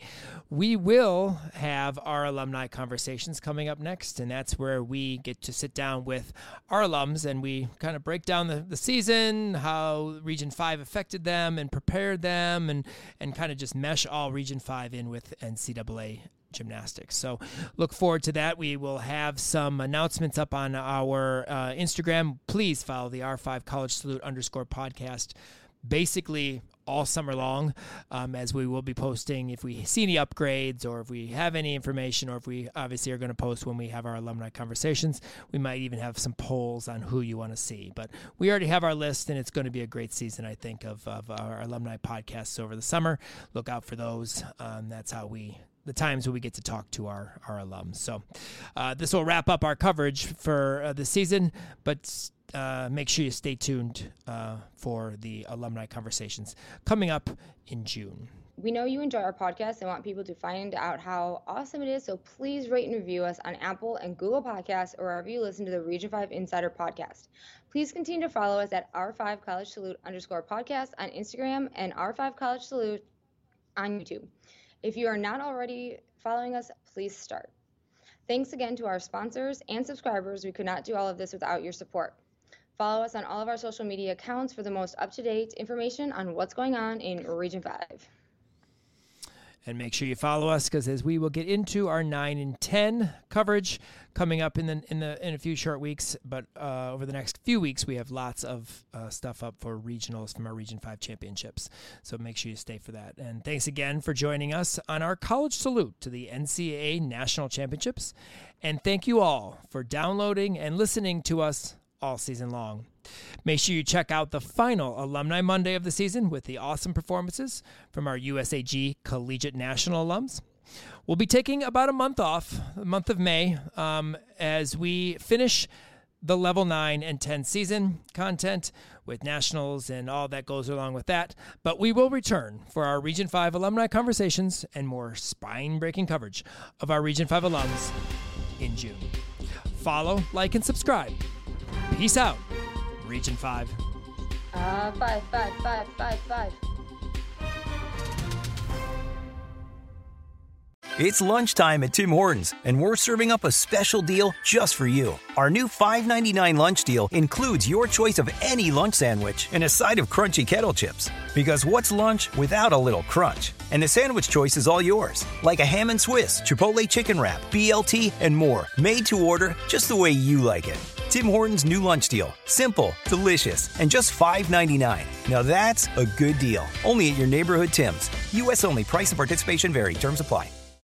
We will have our alumni conversations coming up next, and that's where we get to sit down with our alums and we kind of break down the, the season, how Region 5 affected them and prepared them, and, and kind of just mesh all Region 5 in with NCAA gymnastics. So look forward to that. We will have some announcements up on our uh, Instagram. Please follow the R5 College Salute underscore podcast. Basically, all summer long, um, as we will be posting if we see any upgrades or if we have any information, or if we obviously are going to post when we have our alumni conversations. We might even have some polls on who you want to see. But we already have our list, and it's going to be a great season, I think, of, of our alumni podcasts over the summer. Look out for those. Um, that's how we the times when we get to talk to our our alums. So uh, this will wrap up our coverage for uh, the season, but. Uh, make sure you stay tuned uh, for the alumni conversations coming up in June. We know you enjoy our podcast and want people to find out how awesome it is, so please rate and review us on Apple and Google Podcasts or wherever you listen to the Region 5 Insider podcast. Please continue to follow us at R5 College Salute underscore podcast on Instagram and R5 College Salute on YouTube. If you are not already following us, please start. Thanks again to our sponsors and subscribers. We could not do all of this without your support. Follow us on all of our social media accounts for the most up to date information on what's going on in Region 5 and make sure you follow us because as we will get into our 9 and 10 coverage coming up in the in the in a few short weeks but uh, over the next few weeks we have lots of uh, stuff up for regionals from our region 5 championships. So make sure you stay for that. And thanks again for joining us on our college salute to the ncaa national championships. And thank you all for downloading and listening to us all season long Make sure you check out the final Alumni Monday of the season with the awesome performances from our USAG Collegiate National alums. We'll be taking about a month off, the month of May, um, as we finish the level 9 and 10 season content with nationals and all that goes along with that. But we will return for our Region 5 alumni conversations and more spine breaking coverage of our Region 5 alums in June. Follow, like, and subscribe. Peace out. Region 5. Uh, five, five, five, five, five. It's lunchtime at Tim Hortons, and we're serving up a special deal just for you. Our new $5.99 lunch deal includes your choice of any lunch sandwich and a side of crunchy kettle chips. Because what's lunch without a little crunch? And the sandwich choice is all yours, like a ham and Swiss, Chipotle chicken wrap, BLT, and more, made to order just the way you like it. Tim Hortons' new lunch deal. Simple, delicious, and just $5.99. Now that's a good deal. Only at your neighborhood Tim's. U.S. only. Price and participation vary. Terms apply.